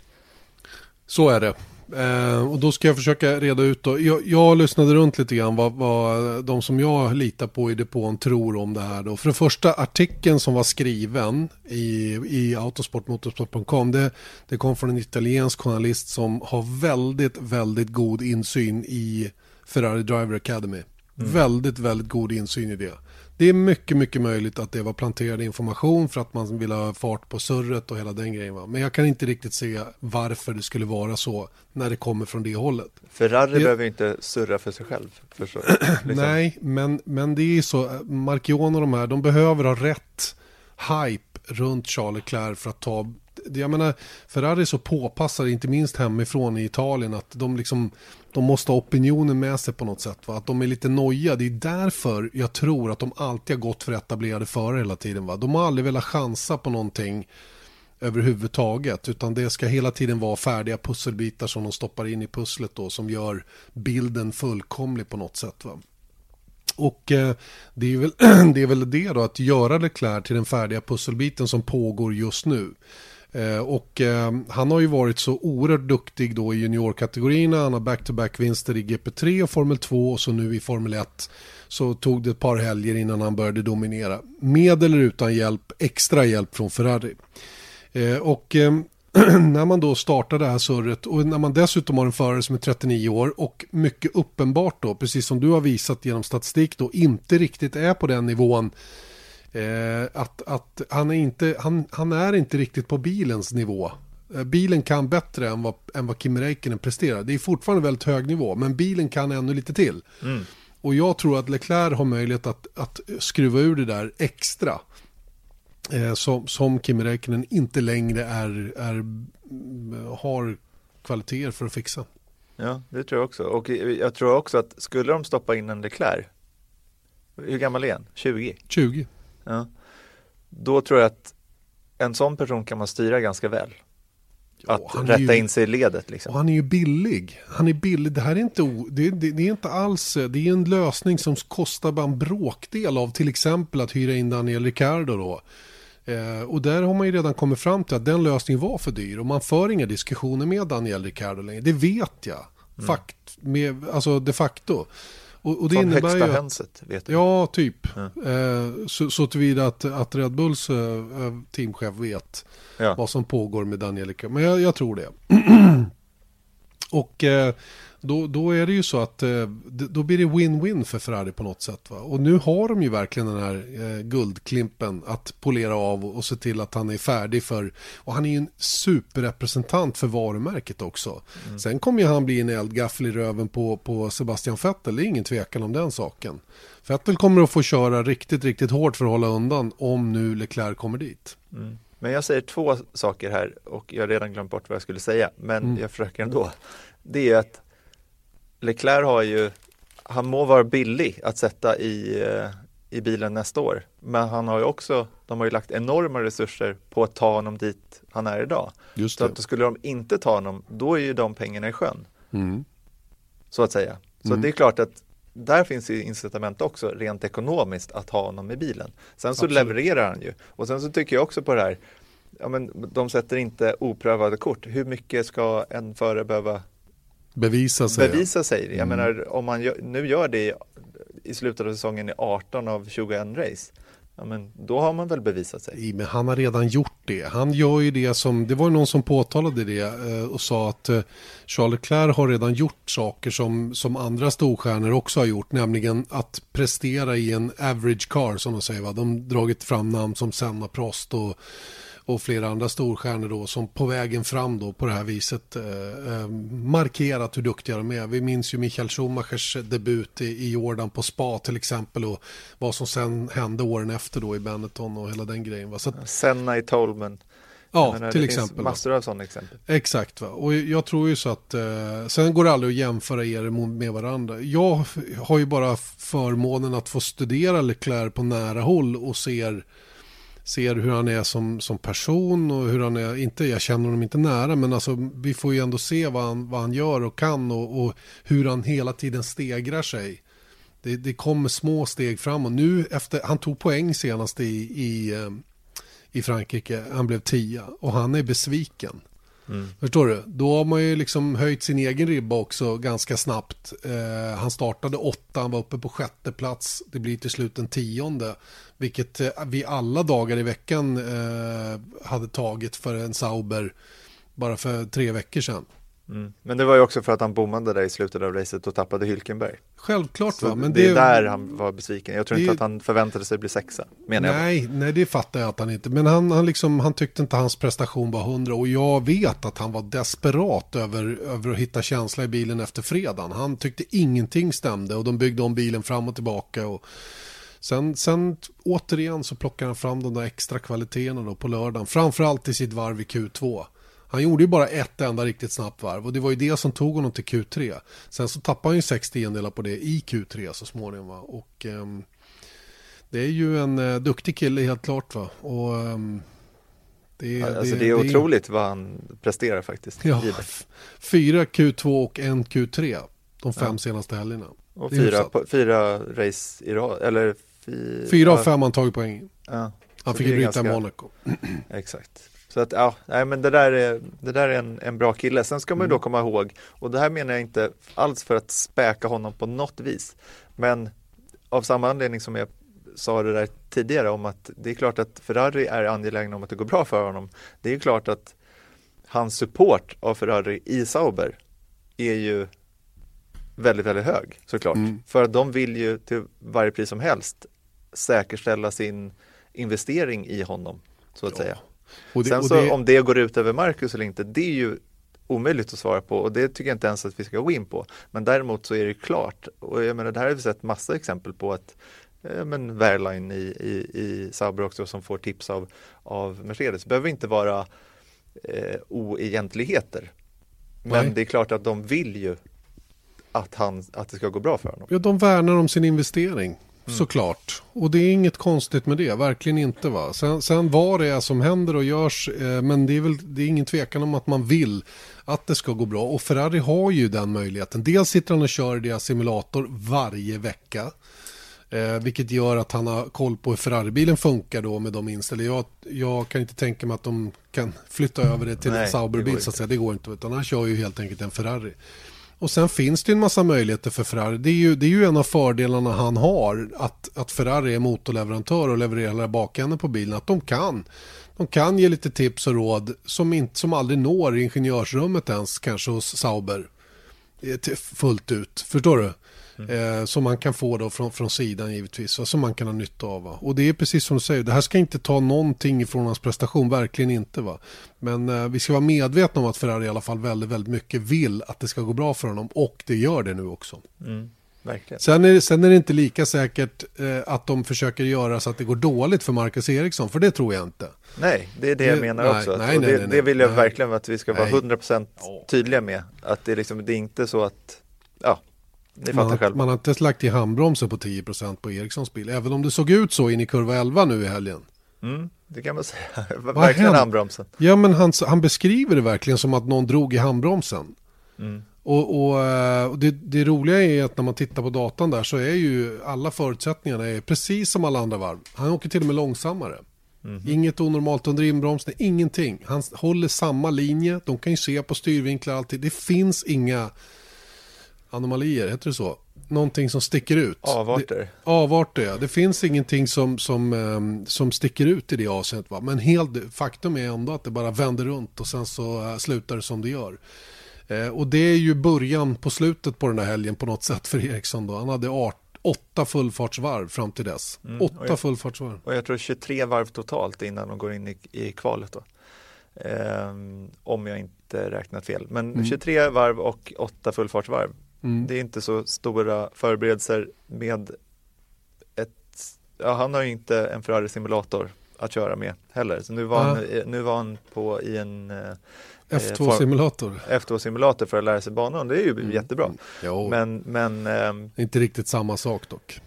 Så är det. Eh, och då ska jag försöka reda ut då. Jag, jag lyssnade runt lite grann vad, vad de som jag litar på i depån tror om det här då. För det första artikeln som var skriven i, i autosportmotorsport.com det, det kom från en italiensk journalist som har väldigt, väldigt god insyn i Ferrari Driver Academy. Mm. Väldigt, väldigt god insyn i det. Det är mycket, mycket möjligt att det var planterad information för att man vill ha fart på surret och hela den grejen. Va? Men jag kan inte riktigt se varför det skulle vara så när det kommer från det hållet. Ferrari det... behöver inte surra för sig själv. För så, [CLEARS THROAT] liksom. Nej, men, men det är så. Markion och de här, de behöver ha rätt hype runt Charles Leclerc för att ta jag menar, Ferrari är så påpassade, inte minst hemifrån i Italien, att de liksom de måste ha opinionen med sig på något sätt. Va? Att de är lite noja. Det är därför jag tror att de alltid har gått för etablerade förare hela tiden. Va? De har aldrig velat chansa på någonting överhuvudtaget. Utan det ska hela tiden vara färdiga pusselbitar som de stoppar in i pusslet då. Som gör bilden fullkomlig på något sätt. Va? Och eh, det, är väl, [CLEARS THROAT] det är väl det då att göra Leclerc till den färdiga pusselbiten som pågår just nu. Eh, och eh, han har ju varit så oerhört duktig då i juniorkategorierna. Han har back-to-back-vinster i GP3 och Formel 2 och så nu i Formel 1 så tog det ett par helger innan han började dominera. Med eller utan hjälp, extra hjälp från Ferrari. Eh, och eh, [CLEARS THROAT] när man då startar det här surret och när man dessutom har en förare som är 39 år och mycket uppenbart då, precis som du har visat genom statistik då, inte riktigt är på den nivån Eh, att att han, är inte, han, han är inte riktigt på bilens nivå. Eh, bilen kan bättre än vad, än vad Kim Räikkönen presterar. Det är fortfarande väldigt hög nivå, men bilen kan ännu lite till. Mm. Och jag tror att Leclerc har möjlighet att, att skruva ur det där extra. Eh, som, som Kim Räikkönen inte längre är, är, har kvaliteter för att fixa. Ja, det tror jag också. Och jag tror också att skulle de stoppa in en Leclerc, hur gammal är han? 20? 20. Ja. Då tror jag att en sån person kan man styra ganska väl. Att ja, rätta ju, in sig i ledet. Liksom. han är ju billig. Han är billig. Det här är inte, det, det, det, är inte alls, det är en lösning som kostar bara en bråkdel av till exempel att hyra in Daniel Ricciardo då. Eh, och där har man ju redan kommit fram till att den lösningen var för dyr och man för inga diskussioner med Daniel Ricciardo längre. Det vet jag. Mm. Fakt, med, alltså de facto. Och, och det Från innebär högsta ju hönset, vet du? Ja, typ. Ja. Eh, så, så tillvida att, att Red Bulls eh, teamchef vet ja. vad som pågår med Danielika. Men jag, jag tror det. [CLEARS THROAT] och eh, då, då är det ju så att eh, då blir det win-win för Ferrari på något sätt. Va? Och nu har de ju verkligen den här eh, guldklimpen att polera av och se till att han är färdig för. Och han är ju en superrepresentant för varumärket också. Mm. Sen kommer ju han bli en eldgaffel i röven på, på Sebastian Vettel, det är ingen tvekan om den saken. Vettel kommer att få köra riktigt, riktigt hårt för att hålla undan om nu Leclerc kommer dit. Mm. Men jag säger två saker här och jag har redan glömt bort vad jag skulle säga, men mm. jag försöker ändå. Det är att Leclerc har ju, han må vara billig att sätta i, eh, i bilen nästa år, men han har ju också, de har ju lagt enorma resurser på att ta honom dit han är idag. Just det. Så att skulle de inte ta honom, då är ju de pengarna i sjön. Mm. Så att säga. Så mm. det är klart att där finns ju incitament också rent ekonomiskt att ha honom i bilen. Sen så Absolut. levererar han ju. Och sen så tycker jag också på det här, ja men de sätter inte oprövade kort. Hur mycket ska en förare behöva Bevisa sig. Bevisa sig. Jag mm. menar, om man gör, nu gör det i, slutet av säsongen i 18 av 21 race, ja, men då har man väl bevisat sig. Men han har redan gjort det. Han gör ju det som, det var ju någon som påtalade det eh, och sa att eh, Charles Leclerc har redan gjort saker som, som andra storstjärnor också har gjort, nämligen att prestera i en average car som de säger. Va? De har dragit fram namn som Senna Prost och och flera andra storstjärnor då som på vägen fram då på det här viset eh, eh, markerat hur duktiga de är. Vi minns ju Michael Schumachers debut i, i Jordan på spa till exempel och vad som sen hände åren efter då i Benetton och hela den grejen. Va? Så att, Senna i Tolman. Ja, menar, till exempel. massor av sådana exempel. Exakt, va? och jag tror ju så att eh, sen går det aldrig att jämföra er med varandra. Jag har ju bara förmånen att få studera Leclerc på nära håll och ser ser hur han är som, som person och hur han är, inte, jag känner honom inte nära, men alltså, vi får ju ändå se vad han, vad han gör och kan och, och hur han hela tiden stegrar sig. Det, det kommer små steg framåt. Nu efter, han tog poäng senast i, i, eh, i Frankrike, han blev tia och han är besviken. Mm. Förstår du? Då har man ju liksom höjt sin egen ribba också ganska snabbt. Eh, han startade åtta, han var uppe på sjätte plats. Det blir till slut en tionde. Vilket eh, vi alla dagar i veckan eh, hade tagit för en Sauber bara för tre veckor sedan. Mm. Men det var ju också för att han bommade där i slutet av racet och tappade Hylkenberg. Självklart va. Men det, det är där han var besviken. Jag tror det... inte att han förväntade sig bli sexa. Menar nej, jag. nej, det fattar jag att han inte. Men han, han, liksom, han tyckte inte hans prestation var hundra. Och jag vet att han var desperat över, över att hitta känsla i bilen efter fredagen. Han tyckte ingenting stämde och de byggde om bilen fram och tillbaka. Och Sen, sen återigen så plockar han fram de där extra kvaliteterna då på lördagen. Framförallt i sitt varv i Q2. Han gjorde ju bara ett enda riktigt snabbt varv och det var ju det som tog honom till Q3. Sen så tappade han ju 6 tiondelar på det i Q3 så småningom. Va? Och um, det är ju en uh, duktig kille helt klart. Va? Och, um, det, alltså det, det är otroligt det, vad han presterar faktiskt. Ja, fyra Q2 och en Q3 de fem ja. senaste helgerna. Och fyra, fyra race i rad, eller fy, Fyra av fem han tagit poäng. Ja. Han fick ju bryta ganska... Monaco. Exakt. Så att ja, nej, men det där är, det där är en, en bra kille. Sen ska man ju då Mm. komma ihåg, och det här menar jag inte alls för att späka honom på något vis, men av samma anledning som jag sa det där tidigare om att det är klart att Ferrari är angelägna om att det går bra för honom. Det är klart att hans support av Ferrari i Sauber är ju väldigt, väldigt hög såklart. Mm. För att de vill ju till varje pris som helst säkerställa sin investering i honom, så att Ja. säga. Och det, Sen så det, om det går ut över Marcus eller inte, det är ju omöjligt att svara på och det tycker jag inte ens att vi ska gå in på. Men däremot så är det klart, och jag menar det här har vi sett massa exempel på att eh, men Wehrlein i, i, i Sauber också som får tips av, av Mercedes. Det behöver inte vara eh, oegentligheter. Men Nej. det är klart att de vill ju att, han, att det ska gå bra för honom. ja, de värnar om sin investering. Mm. Såklart. Och det är inget konstigt med det, verkligen inte. va. Sen, sen vad det är som händer och görs, eh, men det är väl det är ingen tvekan om att man vill att det ska gå bra. Och Ferrari har ju den möjligheten. Dels sitter han och kör i deras simulator varje vecka. Eh, vilket gör att han har koll på hur Ferrari-bilen funkar då med de inställningarna. Jag, jag kan inte tänka mig att de kan flytta över det till Nej, en Sauber-bil så att säga. Det går inte. Utan han kör ju helt enkelt en Ferrari. Och sen finns det ju en massa möjligheter för Ferrari. Det är ju, det är ju en av fördelarna han har. Att, att Ferrari är motorleverantör och levererar bakänden på bilen. Att de kan. De kan ge lite tips och råd som, inte, som aldrig når ingenjörsrummet ens kanske hos Sauber. Eh, fullt ut. Förstår du? Eh, som man kan få då från, från sidan givetvis. va, Som man kan ha nytta av. Va? Och det är precis som du säger. Det här ska inte ta någonting ifrån hans prestation. Verkligen inte. va. Men eh, vi ska vara medvetna om att Ferrari i alla fall väldigt, väldigt mycket vill att det ska gå bra för honom. Och det gör det nu också. Mm, verkligen. Sen är, sen är det inte lika säkert eh, att de försöker göra så att det går dåligt för Marcus Eriksson. För det tror jag inte. Nej, det är det jag Det- menar nej, också. Nej, nej, det, det vill jag verkligen att vi ska vara Nej. 100% Ja. tydliga med. Att det, liksom, det är inte så att, ja, ni fattar Man, har- själva. man har inte lagt i handbromsen på 10% på Erikssons bil. Även om det såg ut så in i kurva 11 nu i helgen. Mm, det kan man säga. [LAUGHS] Vad verkligen handbromsen. Ja men han, han beskriver det verkligen som att någon drog i handbromsen. Mm. Och, och, eh, och det, det roliga är att när man tittar på datan där så är ju alla förutsättningarna är precis som alla andra varv. Han åker till och med långsammare. Mhm. Inget onormalt under inbromsning, ingenting. Han håller samma linje, de kan ju se på styrvinklar alltid. Det finns inga anomalier, heter det så? Någonting som sticker ut. Det, Avarter. avarter, ja. Det finns ingenting som, som, ehm, som sticker ut i det avseendet. Va? Men helt, faktum är ändå att det bara vänder runt och sen så eh, slutar det som det gör. Eh, och det är ju början på slutet på den här helgen på något sätt för Eriksson. Då. Han hade art, åtta fullfartsvarv fram till dess. Mm, och Åtta jag- fullfartsvarv. Och jag tror 23 varv totalt innan de går in i, i kvalet då. Ehm, om jag inte räknat fel. Men Mm. 23 varv och 8 fullfartsvarv. Mm. Det är inte så stora förberedelser med ett, ja han har ju inte en Ferrari simulator att köra med heller. Så nu var, han, nu var han på i en eh, F2-simulator. F2-simulator för att lära sig banan. Det är ju jättebra. Jo, Men, men ehm, inte riktigt samma sak dock.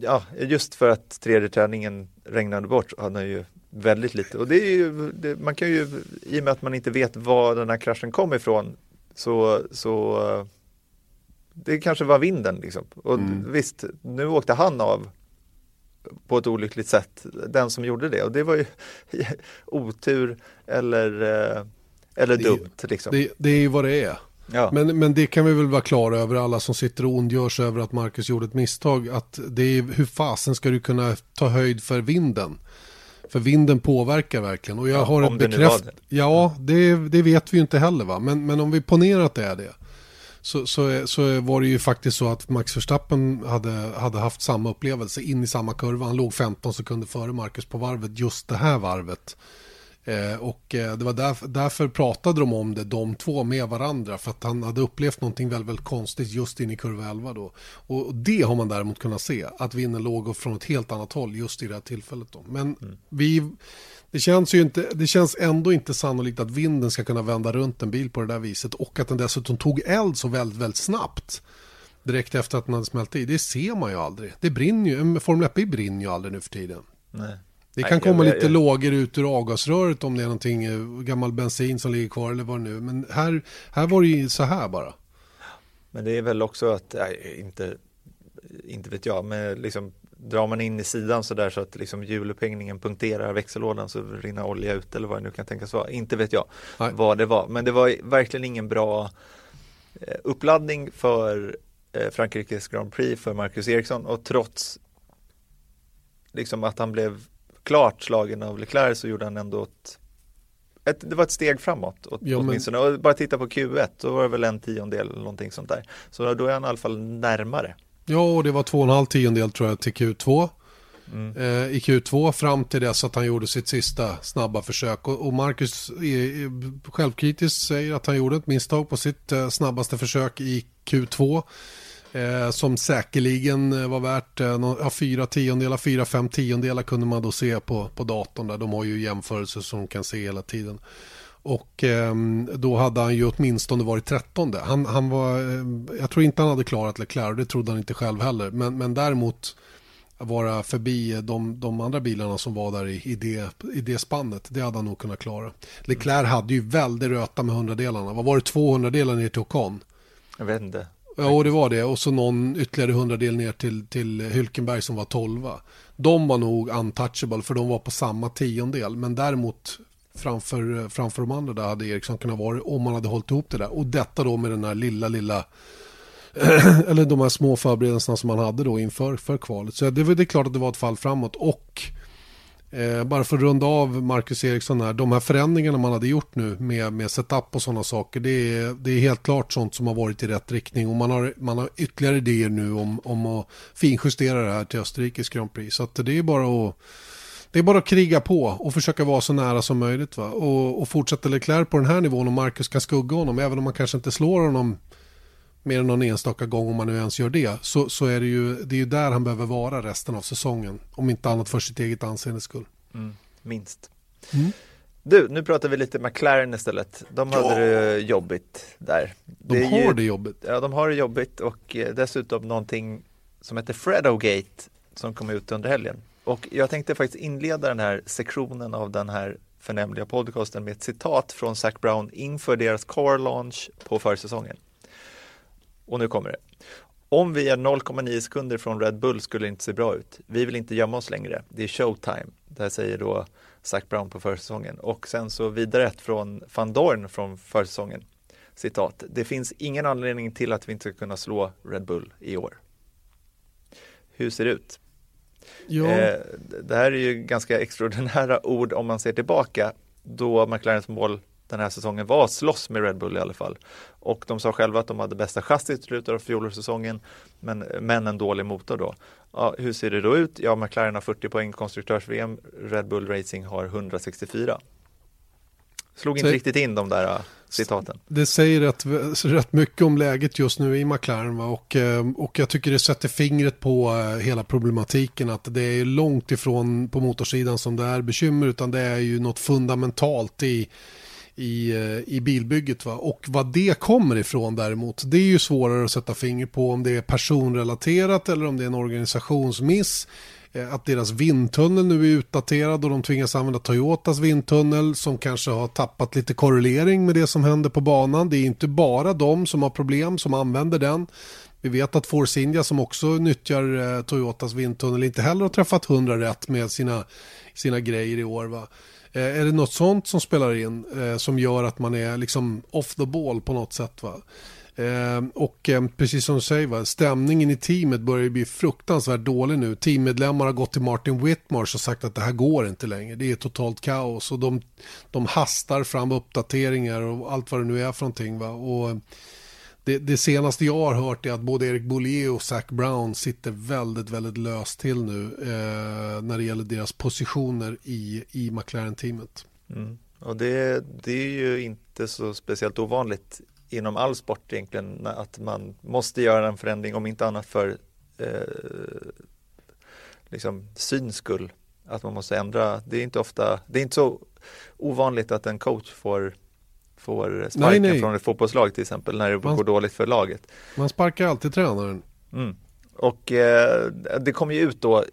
ja, just för att tredje träningen regnade bort hade han ju väldigt lite. Och det är ju, det, man kan ju, i och med att man inte vet var den här kraschen kom ifrån, så, så eh, det kanske var vinden liksom. Och Mm. visst, nu åkte han av på ett olyckligt sätt, den som gjorde det. Och det var ju [LAUGHS] otur eller, eh, eller Det- dumt liksom. Det, det är ju vad det är. ja. Men, men det kan vi väl vara klara över alla som sitter och ondgör sig över att Marcus gjorde ett misstag. Att det är, hur fasen ska du kunna ta höjd för vinden? För vinden påverkar verkligen. Och jag Ja, har ett bekräft... det. Ja, det, det vet vi ju inte heller va. Men, men om vi ponerar att det är det. Så, så, så var det ju faktiskt så att Max Verstappen hade, hade haft samma upplevelse in i samma kurva. Han låg 15 sekunder före Marcus på varvet just det här varvet. Eh, och eh, det var därför, därför pratade de om det, de två med varandra. För att han hade upplevt någonting väldigt, väldigt konstigt just in i kurva 11 då. Och det har man däremot kunnat se, att vinden låg från ett helt annat håll just i det här tillfället då. Men vi, det känns ju inte, det känns ändå inte sannolikt att vinden ska kunna vända runt en bil på det där viset. Och att den dessutom tog eld så väldigt, väldigt snabbt. Direkt efter att den hade smält i. Det ser man ju aldrig. Det brinner ju, Formel 1 brinner ju aldrig nu för tiden. Nej. Det Nej, kan komma jag- lite jag- lågor ut ur avgasröret om det är någonting eh, gammal bensin som ligger kvar eller vad nu. Men här, här var det ju så här bara. Men det är väl också att, nej, inte, inte vet jag, men liksom drar man in i sidan så där så att liksom hjulupphängningen punkterar växellådan så rinner olja ut eller vad det nu kan tänkas vara. Inte vet jag Nej. vad det var, men det var verkligen ingen bra eh, uppladdning för eh, Frankrikes Grand Prix för Marcus Eriksson och trots liksom att han blev klart slagen av Leclerc så gjorde han ändå ett, ett det var ett steg framåt åt, ja, åtminstone. Men... Och bara titta på Q1, då var det väl en tiondel eller någonting sånt där. Så då är han i alla fall närmare. Ja, och det var två och en halv tiondel tror jag till Q2. Mm. Eh, I Q2 fram till dess att han gjorde sitt sista snabba försök. Och, och Marcus självkritiskt säger att han gjorde ett misstag på sitt eh, snabbaste försök i Q2. Eh, som säkerligen var värt eh, ja, fyra tiondelar, fyra, fem tiondelar kunde man då se på, på datorn där. De har ju jämförelser som de kan se hela tiden. Och eh, då hade han ju åtminstone varit trettonde. Han, han var, eh, jag tror inte han hade klarat Leclerc, det trodde han inte själv heller. Men, men däremot vara förbi de, de andra bilarna som var där i, i, det, i det spannet. Det hade han nog kunnat klara. Leclerc hade ju väldigt röta med hundradelarna. Vad var det 200 delar ner till Ocon? Jag vet inte. Ja, det var det. Och så någon ytterligare hundradel ner till, till Hylkenberg som var tolva. De var nog untouchable för de var på samma tiondel. Men däremot framför, eh, framför de andra där hade Eriksson kunnat vara om man hade hållit ihop det där. Och detta då med den här lilla, lilla [CLEARS THROAT] eller de här små förberedelserna som man hade då inför för kvalet. Så det, det är klart att det var ett fall framåt. Och Eh, bara för att runda av Marcus Eriksson här. De här förändringarna man hade gjort nu med, med setup och sådana saker. Det är, det är helt klart sånt som har varit i rätt riktning. Och man har, man har ytterligare idéer nu om, om att finjustera det här till Österrikes Grand Prix. Så det är bara att det är bara att kriga på och försöka vara så nära som möjligt. Va? Och, och fortsätta Leclerc på den här nivån och Marcus kan skugga honom. Även om man kanske inte slår honom mer än någon enstaka gång om man nu ens gör det. Så, så är det ju, det är ju där han behöver vara resten av säsongen. Om inte annat för sitt eget anseendes skull. Mm, minst. Mm. Du, nu pratar vi lite McLaren istället. De hade ja. det jobbigt där. De det har ju, det jobbigt. Ja, de har det jobbigt och eh, dessutom någonting som heter Fredogate som kom ut under helgen. Och jag tänkte faktiskt inleda den här sektionen av den här förnämliga podcasten med ett citat från Zac Brown inför deras car launch på försäsongen. Och nu kommer det. Om vi är 0,9 sekunder från Red Bull skulle det inte se bra ut. Vi vill inte gömma oss längre. Det är showtime. Det här säger då Zac Brown på försäsongen. Och sen så vidare ett från van Dorn från försäsongen. Citat. Det finns ingen anledning till att vi inte ska kunna slå Red Bull i år. Hur ser det ut? Ja. Eh, det här är ju ganska extraordinära ord om man ser tillbaka då McLarens mål den här säsongen var att slåss med Red Bull i alla fall. Och de sa själva att de hade bästa chassit i slutet av fjolårssäsongen men, men en dålig motor då. Ja, hur ser det då ut? Ja, McLaren har 40 poäng konstruktörs-VM, Red Bull Racing har 164. Slog inte Så, riktigt in de där citaten. Det säger rätt, rätt mycket om läget just nu i McLaren va? Och, eh, och jag tycker det sätter fingret på eh, hela problematiken att det är långt ifrån på motorsidan som det är bekymmer utan det är ju något fundamentalt i i, eh, i bilbygget. Va? Och vad det kommer ifrån däremot, det är ju svårare att sätta finger på om det är personrelaterat eller om det är en organisationsmiss. Eh, att deras vindtunnel nu är utdaterad och de tvingas använda Toyotas vindtunnel som kanske har tappat lite korrelering med det som händer på banan. Det är inte bara de som har problem som använder den. Vi vet att Force India som också nyttjar eh, Toyotas vindtunnel inte heller har träffat 100 rätt med sina, sina grejer i år. Va? Eh, är det något sånt som spelar in eh, som gör att man är liksom off the ball på något sätt? Va? Ehm, och ehm, precis som du säger, va, stämningen i teamet börjar bli fruktansvärt dålig nu. Teammedlemmar har gått till Martin Whitmarsh och sagt att det här går inte längre. Det är totalt kaos och de, de hastar fram uppdateringar och allt vad det nu är för någonting. Va? Och, det, det, senaste jag har hört är att både Erik Bollier och Zac Brown sitter väldigt, väldigt löst till nu eh, när det gäller deras positioner i, i McLaren-teamet. Mm. Och det, det är ju inte så speciellt ovanligt inom all sport egentligen att man måste göra en förändring om inte annat för eh, liksom syns skull. Att man måste ändra. Det är inte ofta, det är inte så ovanligt att en coach får får sparken nej, nej. från ett fotbollslag till exempel när det man, går dåligt för laget. Man sparkar alltid tränaren. Mm. Och eh, det kom ju ut då,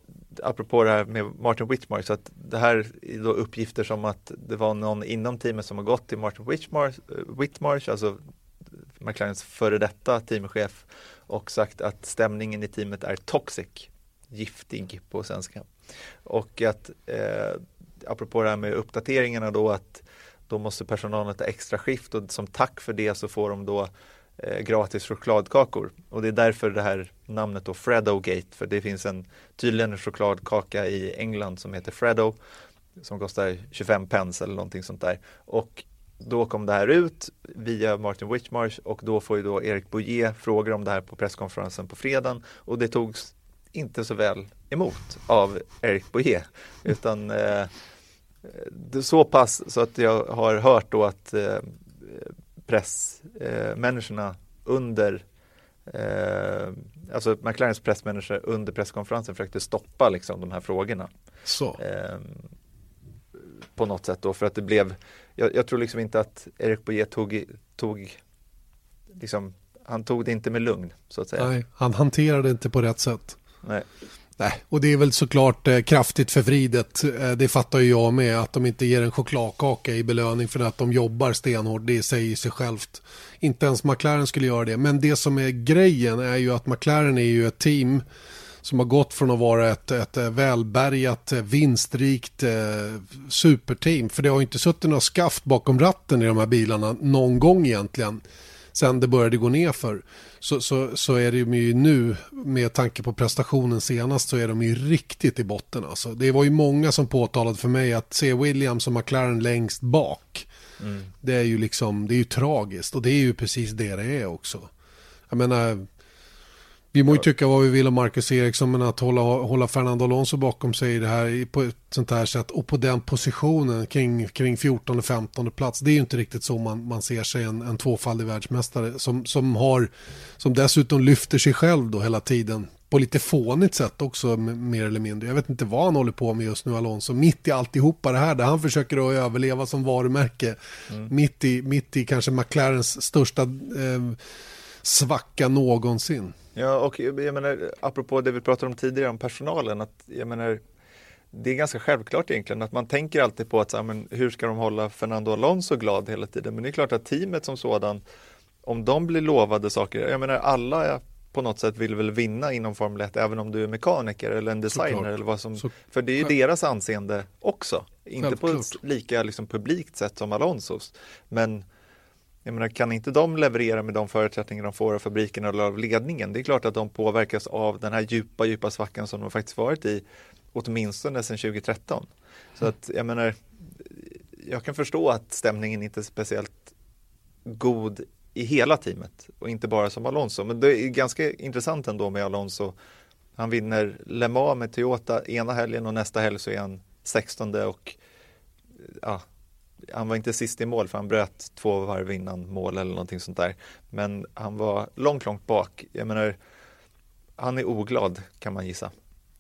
apropå det här med Martin Whitmark, så att det här är då uppgifter som att det var någon inom teamet som har gått till Martin Whitmark, eh, Whitmarsh, alltså McLarens före detta teamchef och sagt att stämningen i teamet är toxic. giftig på svenska. Och att eh, apropå det här med uppdateringarna då att då måste personalen ta extra skift och som tack för det så får de då eh, gratis chokladkakor. Och det är därför det här namnet då Freddo-gate, för det finns en tydligen en chokladkaka i England som heter Freddo som kostar 25 pence eller någonting sånt där. Och då kom det här ut via Martin Whitmarsh och då får ju då Erik Bouillet frågor om det här på presskonferensen på fredagen och det togs inte så väl emot av Erik Bouillet utan eh, det så pass så att jag har hört då att eh, pressmänniskorna eh, under eh, alltså McLarens pressmänniskor under presskonferensen försökte stoppa liksom de här frågorna. Så. Eh, på något sätt då för att det blev jag, jag tror liksom inte att Erik Bouillet tog, tog liksom, han tog det inte med lugn så att säga. Nej, han hanterade det inte på rätt sätt. Nej. Nej, och det är väl såklart eh, kraftigt förvridet. Eh, det fattar ju jag med att de inte ger en chokladkaka i belöning för att de jobbar stenhårt. Det säger sig självt. Inte ens McLaren skulle göra det. Men det som är grejen är ju att McLaren är ju ett team som har gått från att vara ett, ett välbärgat, vinstrikt eh, superteam. För det har inte suttit några skaft bakom ratten i de här bilarna någon gång egentligen. Sen det började gå ner för. Så, så, så är det ju nu med tanke på prestationen senast så är de ju riktigt i botten. Alltså. Det var ju många som påtalade för mig att se Williams och McLaren längst bak. Mm. Det är ju liksom, det är ju tragiskt och det är ju precis det det är också. Jag menar, vi må ju tycka vad vi vill om Marcus Eriksson men att hålla, hålla Fernando Alonso bakom sig i det här på ett sånt här sätt och på den positionen kring, kring 14-15 plats. Det är ju inte riktigt så man, man ser sig en, en tvåfaldig världsmästare som, som, har, som dessutom lyfter sig själv då hela tiden på lite fånigt sätt också mer eller mindre. Jag vet inte vad han håller på med just nu Alonso. Mitt i alltihopa det här där han försöker att överleva som varumärke. Mm. Mitt, i, mitt i kanske McLarens största eh, svacka någonsin. Ja, och jag menar, apropå det vi pratade om tidigare om personalen, att jag menar, det är ganska självklart egentligen att man tänker alltid på att så, men, hur ska de hålla Fernando Alonso glad hela tiden? Men det är klart att teamet som sådan, om de blir lovade saker, jag menar alla på något sätt vill väl vinna inom Formel 1 även om du är mekaniker eller en designer Såklart. eller vad som, Så, för det är ju deras anseende också. Inte på ett lika liksom, publikt sätt som Alonsos. Men jag menar, kan inte de leverera med de förutsättningar de får av fabriken eller av ledningen? Det är klart att de påverkas av den här djupa, djupa svackan som de faktiskt varit i åtminstone sedan 2013. Så att jag menar, jag kan förstå att stämningen inte är speciellt god i hela teamet och inte bara som Alonso. Men det är ganska intressant ändå med Alonso. Han vinner Le Mans med Toyota ena helgen och nästa helg så är han 16 och ja, han var inte sist i mål för han bröt två varv innan mål eller någonting sånt där. Men han var långt, långt bak. Jag menar, han är oglad kan man gissa.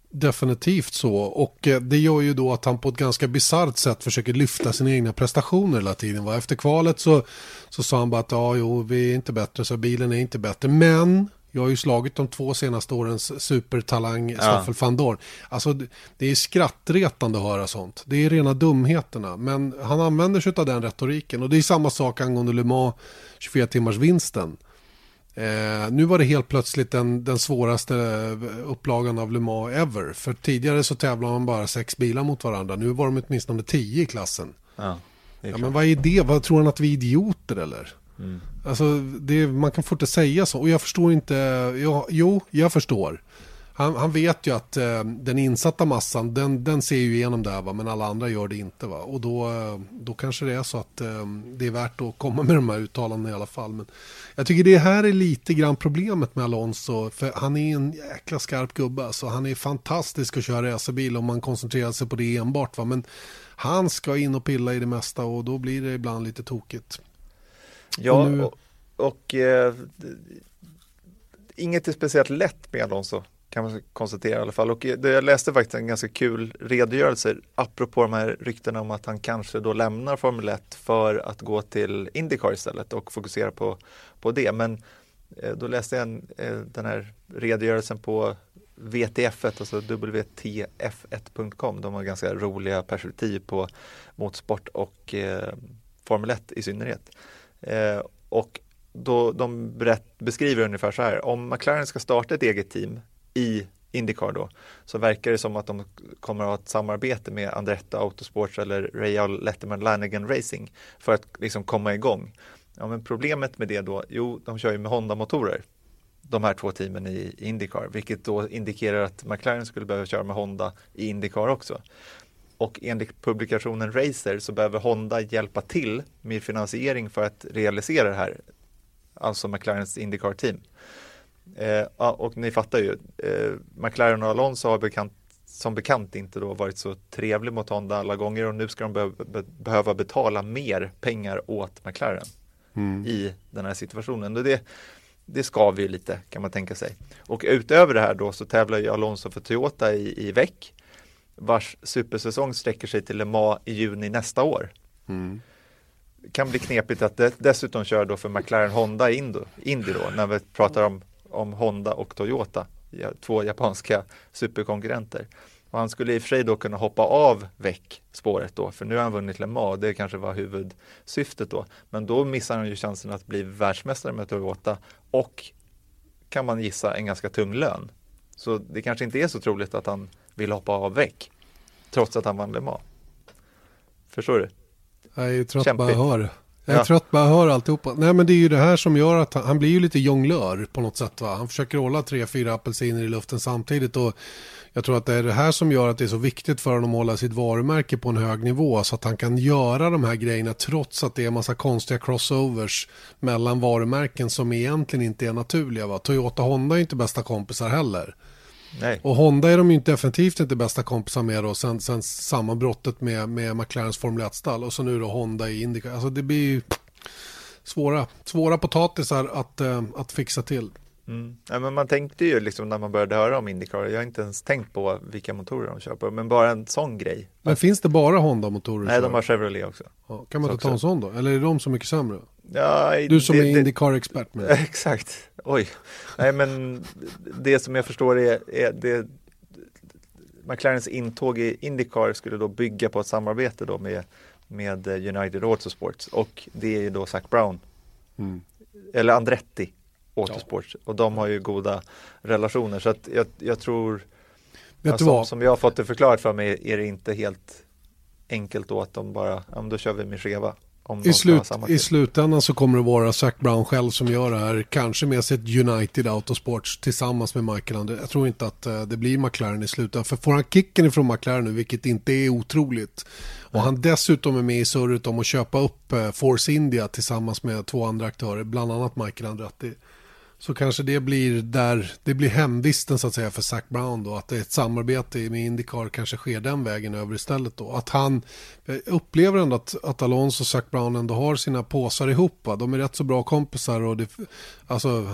Definitivt så och eh, det gör ju då att han på ett ganska bisarrt sätt försöker lyfta sina egna prestationer hela tiden. Efter kvalet så, så sa han bara att ja, jo, vi är inte bättre så bilen är inte bättre. Men jag har ju slagit de två senaste årens supertalang Stoffel ja. van Dorn. Alltså det är skrattretande att höra sånt. Det är rena dumheterna. Men han använder sig av den retoriken. Och det är samma sak angående Le Mans 24 timmars vinsten. Eh, nu var det helt plötsligt den, den svåraste upplagan av Le Mans ever. För tidigare så tävlade man bara sex bilar mot varandra. Nu var de åtminstone tio i klassen. Ja, ja men vad är det? Vad tror han att vi är idioter eller? Mm. Alltså, det, man kan fortfarande säga så. Och jag förstår inte, jag, jo, jag förstår. Han, han vet ju att eh, den insatta massan, den, den ser ju igenom det här, va? men alla andra gör det inte. Va? Och då, eh, då kanske det är så att eh, det är värt att komma med de här uttalandena i alla fall. Men jag tycker det här är lite grann problemet med Alonso, för han är en jäkla skarp gubbe. Alltså, han är fantastisk att köra racerbil om man koncentrerar sig på det enbart. Va? Men han ska in och pilla i det mesta och då blir det ibland lite tokigt. Ja, och, nu... och, och eh, inget är speciellt lätt med Alonso kan man konstatera i alla fall. Och det, jag läste faktiskt en ganska kul redogörelse apropå de här ryktena om att han kanske då lämnar Formel 1 för att gå till Indycar istället och fokusera på, på det. Men eh, då läste jag en, eh, den här redogörelsen på VTF1, alltså WTF1.com. De har ganska roliga perspektiv på motorsport och eh, Formel 1 i synnerhet. Eh, och då de berätt, beskriver ungefär så här, om McLaren ska starta ett eget team i Indycar då, så verkar det som att de kommer att ha ett samarbete med Andretta Autosports eller Real Letterman Lanigan Racing för att liksom komma igång. Ja, men problemet med det då, jo, de kör ju med Honda-motorer de här två teamen i Indycar, vilket då indikerar att McLaren skulle behöva köra med Honda i Indycar också. Och enligt publikationen Racer så behöver Honda hjälpa till med finansiering för att realisera det här, alltså McLarens Indycar-team. Eh, och ni fattar ju, eh, McLaren och Alonso har bekant, som bekant inte då varit så trevlig mot Honda alla gånger och nu ska de be be behöva betala mer pengar åt McLaren mm. i den här situationen. Och det, det skaver ju lite kan man tänka sig. Och utöver det här då så tävlar ju Alonso för Toyota i, i VEC vars supersäsong sträcker sig till Le Mans i juni nästa år. Mm. Kan bli knepigt att det, dessutom köra då för McLaren Honda Indo, Indy då när vi pratar om, om Honda och Toyota, två japanska superkonkurrenter. Och han skulle i och för sig då kunna hoppa av väck spåret då, för nu har han vunnit Le Mans, det kanske var huvudsyftet då. Men då missar han ju chansen att bli världsmästare med Toyota och kan man gissa en ganska tung lön. Så det kanske inte är så troligt att han vill hoppa av väck trots att han vann Le Mans. Förstår du? Jag är trött Kämpigt. bara jag hör. Jag är ja. trött bara jag hör alltihopa. Nej men det är ju det här som gör att han, han blir ju lite jonglör på något sätt va. Han försöker hålla tre, fyra apelsiner i luften samtidigt och jag tror att det är det här som gör att det är så viktigt för honom att hålla sitt varumärke på en hög nivå så att han kan göra de här grejerna trots att det är en massa konstiga crossovers mellan varumärken som egentligen inte är naturliga. Va? Toyota Honda är inte bästa kompisar heller. Nej. Och Honda är de ju inte definitivt inte bästa kompisar med då sen, sen sammanbrottet med, med McLarens Formel 1-stall och så nu då Honda i Indycar. Alltså det blir ju svåra, svåra potatisar att, äh, att fixa till. Mm. Ja, men man tänkte ju liksom när man började höra om Indycar, jag har inte ens tänkt på vilka motorer de på, men bara en sån grej. Men finns det bara Honda-motorer? Nej, de har Chevrolet också. Ja, kan man inte ta en sån då? Eller är de så mycket sämre? Ja, du som det, är Indycar-expert. [LAUGHS] Exakt, oj. Nej, men det som jag förstår är, är det McLarens intåg i Indycar skulle då bygga på ett samarbete då med, med United Autosports och det är ju då Zac Brown. Mm. Eller Andretti Autosports ja. och de har ju goda relationer så att jag, jag tror Vet som, som jag har fått det förklarat för mig är det inte helt enkelt då att de bara, ja men då kör vi med Cheva. I, slut, I slutändan så kommer det vara Zac Brown själv som gör det här. Kanske med sitt United Autosports tillsammans med Michael André. Jag tror inte att uh, det blir McLaren i slutändan. För får han kicken ifrån McLaren nu, vilket inte är otroligt. Och han dessutom är med i surret om att köpa upp uh, Force India tillsammans med två andra aktörer. Bland annat Michael Andretti så kanske det blir där det blir hemvisten så att säga för Zac Brown då att ett samarbete med Indycar kanske sker den vägen över istället då. Att han upplever ändå att, att Alonso och Zac Brown ändå har sina påsar ihop va? de är rätt så bra kompisar och det alltså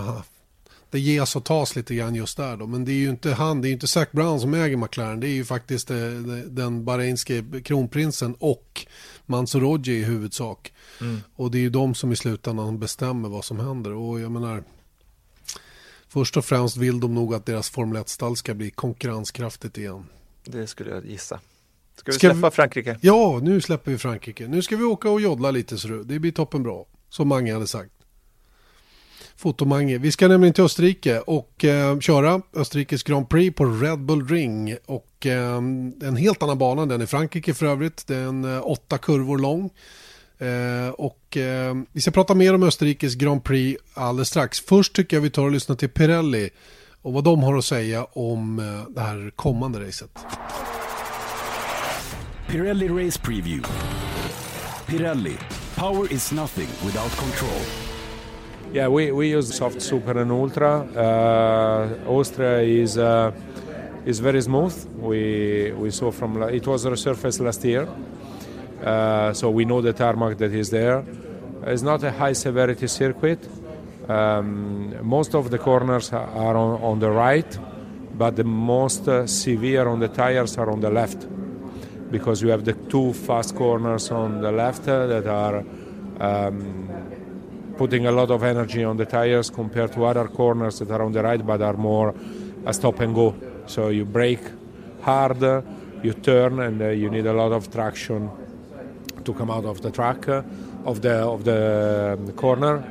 det ges och tas lite grann just där då. Men det är ju inte han det är ju inte Zac Brown som äger McLaren. Det är ju faktiskt det, eh, den bahrainske kronprinsen och Mansour i huvudsak. Mm. och det är ju de som i slutändan bestämmer vad som händer. Och jag menar Först och främst vill de nog att deras Formel 1-stall ska bli konkurrenskraftigt igen. Det skulle jag gissa. Ska vi ska släppa vi... Frankrike? Ja, nu släpper vi Frankrike. Nu ska vi åka och joddla lite så det blir toppen bra. Som Mange hade sagt. Fotomange. Vi ska nämligen till Österrike och eh, köra Österrikes Grand Prix på Red Bull Ring. Och eh, en helt annan bana den i Frankrike för övrigt. Den är eh, åtta kurvor lång. Eh, och eh, vi ska prata mer om Österrikes Grand Prix alldeles strax. Först tycker jag vi tar och lyssnar till Pirelli och vad de har att säga om eh, det här kommande racet. Pirelli Race Preview. Pirelli. Power is nothing without control. Yeah, we, we use soft super and ultra. Uh, Austria is uh, is very smooth. We we saw from it was resurfaced last year. Uh, so we know the tarmac that is there. It's not a high severity circuit. Um, most of the corners are on, on the right, but the most uh, severe on the tires are on the left because you have the two fast corners on the left uh, that are um, putting a lot of energy on the tires compared to other corners that are on the right but are more a stop and go. So you brake hard, you turn, and uh, you need a lot of traction to come out of the track of the of the corner.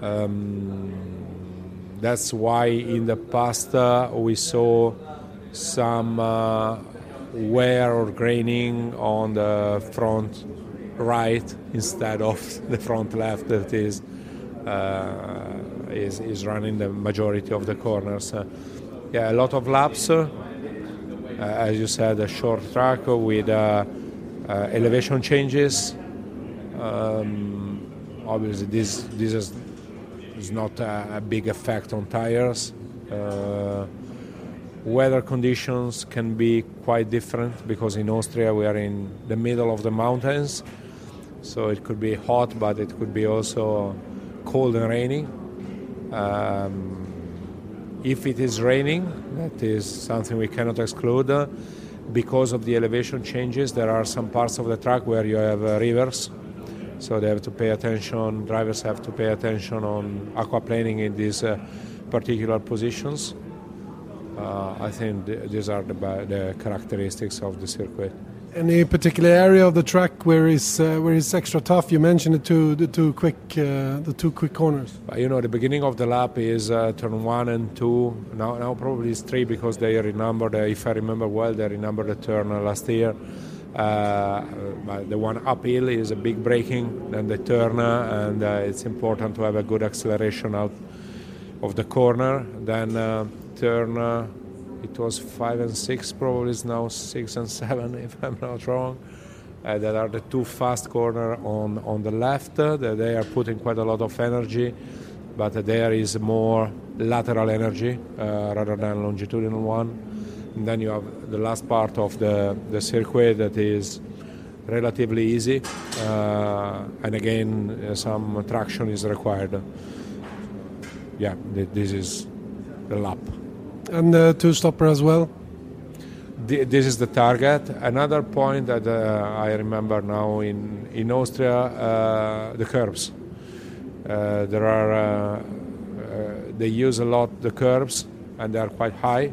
Um, that's why in the past uh, we saw some uh, wear or graining on the front right instead of [LAUGHS] the front left that is uh, is, is running the majority of the corners. Uh, yeah, a lot of laps. Uh, as you said, a short track with uh, uh, elevation changes. Um, obviously, this this is, is not a, a big effect on tires. Uh, weather conditions can be quite different because in Austria we are in the middle of the mountains, so it could be hot, but it could be also cold and rainy. Um, if it is raining, that is something we cannot exclude. Uh, because of the elevation changes, there are some parts of the track where you have uh, rivers, so they have to pay attention. Drivers have to pay attention on aquaplaning in these uh, particular positions. Uh, I think th- these are the, the characteristics of the circuit. Any particular area of the track where is uh, where is extra tough? You mentioned the two the two quick uh, the two quick corners. You know, the beginning of the lap is uh, turn one and two. Now, now probably it's three because they renumbered. Uh, if I remember well, they renumbered the turn uh, last year. Uh, the one uphill is a big braking, then the turn, and it's important to have a good acceleration out of the corner. Then turn. Uh, it was five and six, probably is now six and [LAUGHS] seven, if I'm not wrong. Uh, that are the two fast corner on on the left. Uh, they are putting quite a lot of energy, but there is more lateral energy uh, rather than longitudinal one. And then you have the last part of the the circuit that is relatively easy, uh, and again uh, some traction is required. Yeah, th- this is the lap. And uh, two stopper as well. Th- this is the target. Another point that uh, I remember now in in Austria, uh, the curbs. Uh, there are uh, uh, they use a lot the curbs and they are quite high.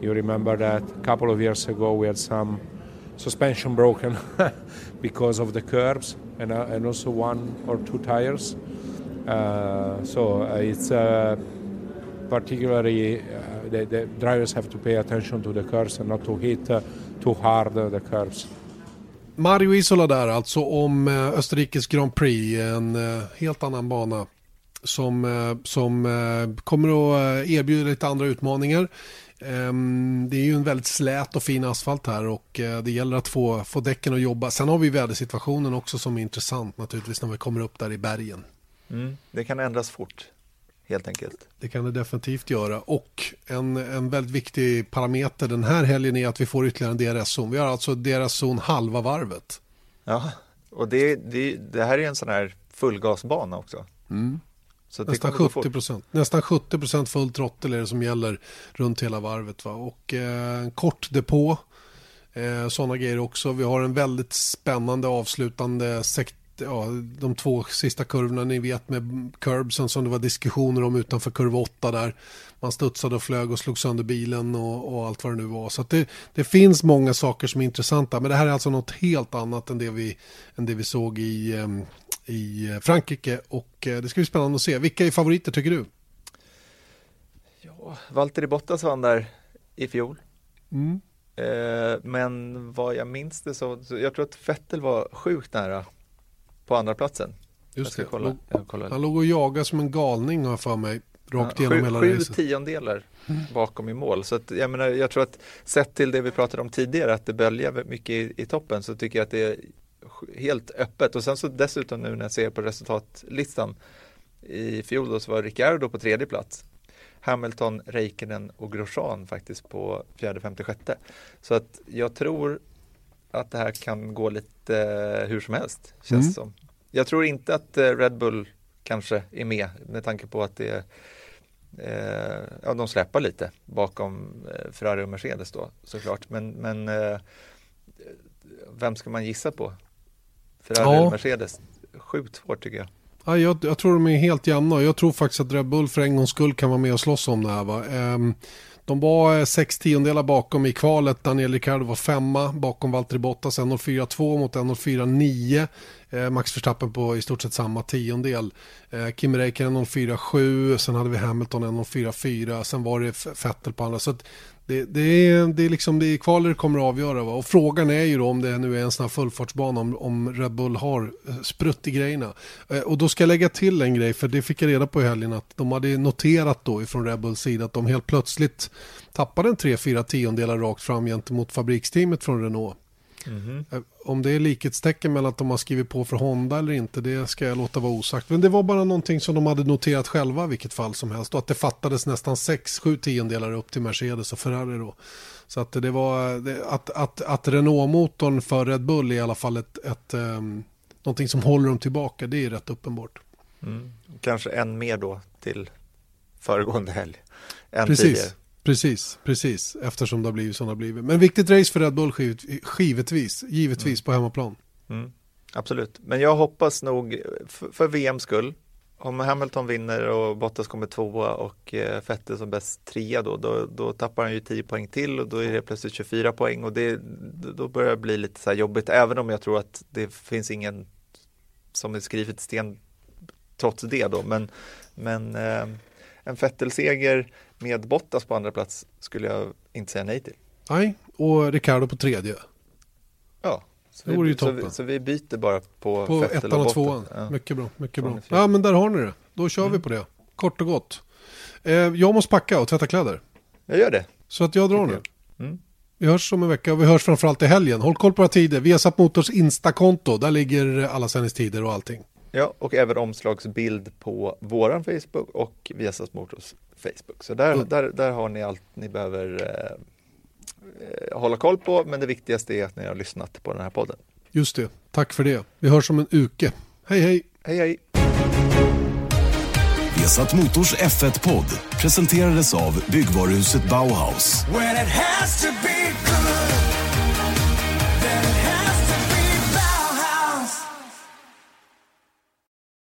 You remember that a couple of years ago we had some suspension broken [LAUGHS] because of the curbs and uh, and also one or two tires. Uh, so uh, it's particularly the, the drivers have to pay attention to the curves and not to hit uh, too hard uh, the curves. Mario Isola där alltså om eh, Österrikes Grand Prix, en eh, helt annan bana som, eh, som kommer att erbjuda lite andra utmaningar. Ehm, Det är ju en väldigt slät och fin asfalt här och det gäller att få, få däcken att jobba. Sen har vi vädersituationen också som är intressant naturligtvis när vi kommer upp där i bergen. Mm. Det kan ändras fort, helt enkelt. Det kan det definitivt göra. Och en, en väldigt viktig parameter den här helgen är att vi får ytterligare en DRS-zon. Vi har alltså DRS-zon halva varvet. Ja, och det, det, det här är en sån här fullgasbana också. Så det Nästan kommer gå 70 fort. procent. Nästan 70 procent full trottel är det som gäller runt hela varvet. Va? Och eh, en kort depå. Eh, Sådana grejer också. Vi har en väldigt spännande avslutande sekt Ja, de två sista kurvorna ni vet med curbsen som det var diskussioner om utanför kurva 8 där. Man studsade och flög och slog sönder bilen och, och allt vad det nu var. Så det, det finns många saker som är intressanta. Men det här är alltså något helt annat än det vi, än det vi såg i, i Frankrike. Och eh, det ska bli spännande att se. Vilka är favoriter tycker du? Ja, Valtteri Bottas vann där i fjol. Mm. Eh, men vad jag minns det så jag tror att Vettel var sjukt nära på andra platsen. jag Just ska det. kolla. Jag kollar. Han låg och jagade som en galning har jag för mig. Rakt Ja, igenom sju, hela sju racet. tiondelar bakom i mål. Så att, jag, menar, jag tror att sett till det vi pratade om tidigare, att det böljar mycket i, i toppen, så tycker jag att det är helt öppet. Och sen så dessutom nu när jag ser på resultatlistan i fjol då så var Ricciardo på tredje plats. Hamilton, Räikkönen och Grosjean faktiskt på fjärde, femte, sjätte. Så att jag tror att det här kan gå lite eh, hur som helst, känns Mm. som. Jag tror inte att eh, Red Bull kanske är med med tanke på att det eh, ja, de släpar lite bakom eh, Ferrari och Mercedes då såklart. Men, men eh, vem ska man gissa på? Ferrari Ja. eller Mercedes? Sjukt svårt tycker jag. Ja, jag, jag tror de är helt jämna jag tror faktiskt att Red Bull för en gångs skull kan vara med och slåss om det här. Va? Ehm, de var eh, sex tiondelar bakom i kvalet. Daniel Ricciardo var femma bakom Valtteri Bottas 1.04.2 mot 1.04.9. Eh, Max Verstappen på i stort sett samma tiondel. Eh, Kim Räikkönen 1.04.7, sen hade vi Hamilton 1.04.4, sen var det Vettel på andra. Så det, det, är, det är liksom det är kvaler det kommer att avgöra. Va? Och frågan är ju då om det nu är en sån här fullfartsbana om, om Red Bull har eh, sprutt i grejerna. Eh, och då ska jag lägga till en grej för det fick jag reda på i helgen att de hade noterat då ifrån Red Bulls sida att de helt plötsligt tappade en 3-4 tiondelar rakt fram gentemot fabriksteamet från Renault. Mm -hmm. Om det är likhetstecken mellan att de har skrivit på för Honda eller inte, det ska jag låta vara osagt. Men det var bara någonting som de hade noterat själva vilket fall som helst. Och att det fattades nästan 6-7 tiondelar upp till Mercedes och Ferrari då. Så att det var, att, att, att Renault-motorn för Red Bull är i alla fall ett, ett um, någonting som håller dem tillbaka, det är rätt uppenbart. Mm. Kanske än mer då till föregående helg. Precis. Tidigare. Precis, precis. Eftersom det har blivit som det har blivit. Men viktigt race för Red Bull givetvis, givetvis mm. på hemmaplan. Mm. Absolut, men jag hoppas nog för, för VMs skull om Hamilton vinner och Bottas kommer tvåa och eh, Vettel som bäst trea då, då, då, tappar han ju 10 poäng till och då är det plötsligt 24 poäng och det, då börjar det bli lite så här jobbigt även om jag tror att det finns ingen som är skrivet sten trots det då men, men eh, en Vettel-seger med Bottas på andra plats skulle jag inte säga nej till. Nej, och Ricardo på tredje. Ja, så, det vi, så, vi, så vi byter bara på, på ettan och, och tvåan. Ja. Mycket bra, mycket bra. Ja, men där har ni det. Då kör mm. vi på det. Kort och gott. Eh, jag måste packa och tvätta kläder. Jag gör det. Så att jag drar nu. Mm. Vi hörs om en vecka och vi hörs framförallt i helgen. Håll koll på våra tider. Vi har satt Motors Insta-konto. Där ligger alla sändningstider och allting. Ja, och även omslagsbild på våran Facebook och Viasat Motors Facebook. Så där, mm. där, där har ni allt ni behöver eh, hålla koll på, men det viktigaste är att ni har lyssnat på den här podden. Just det, tack för det. Vi hörs om en uke. Hej hej! Hej hej! Vesat Motors F1-podd presenterades av byggvaruhuset Bauhaus.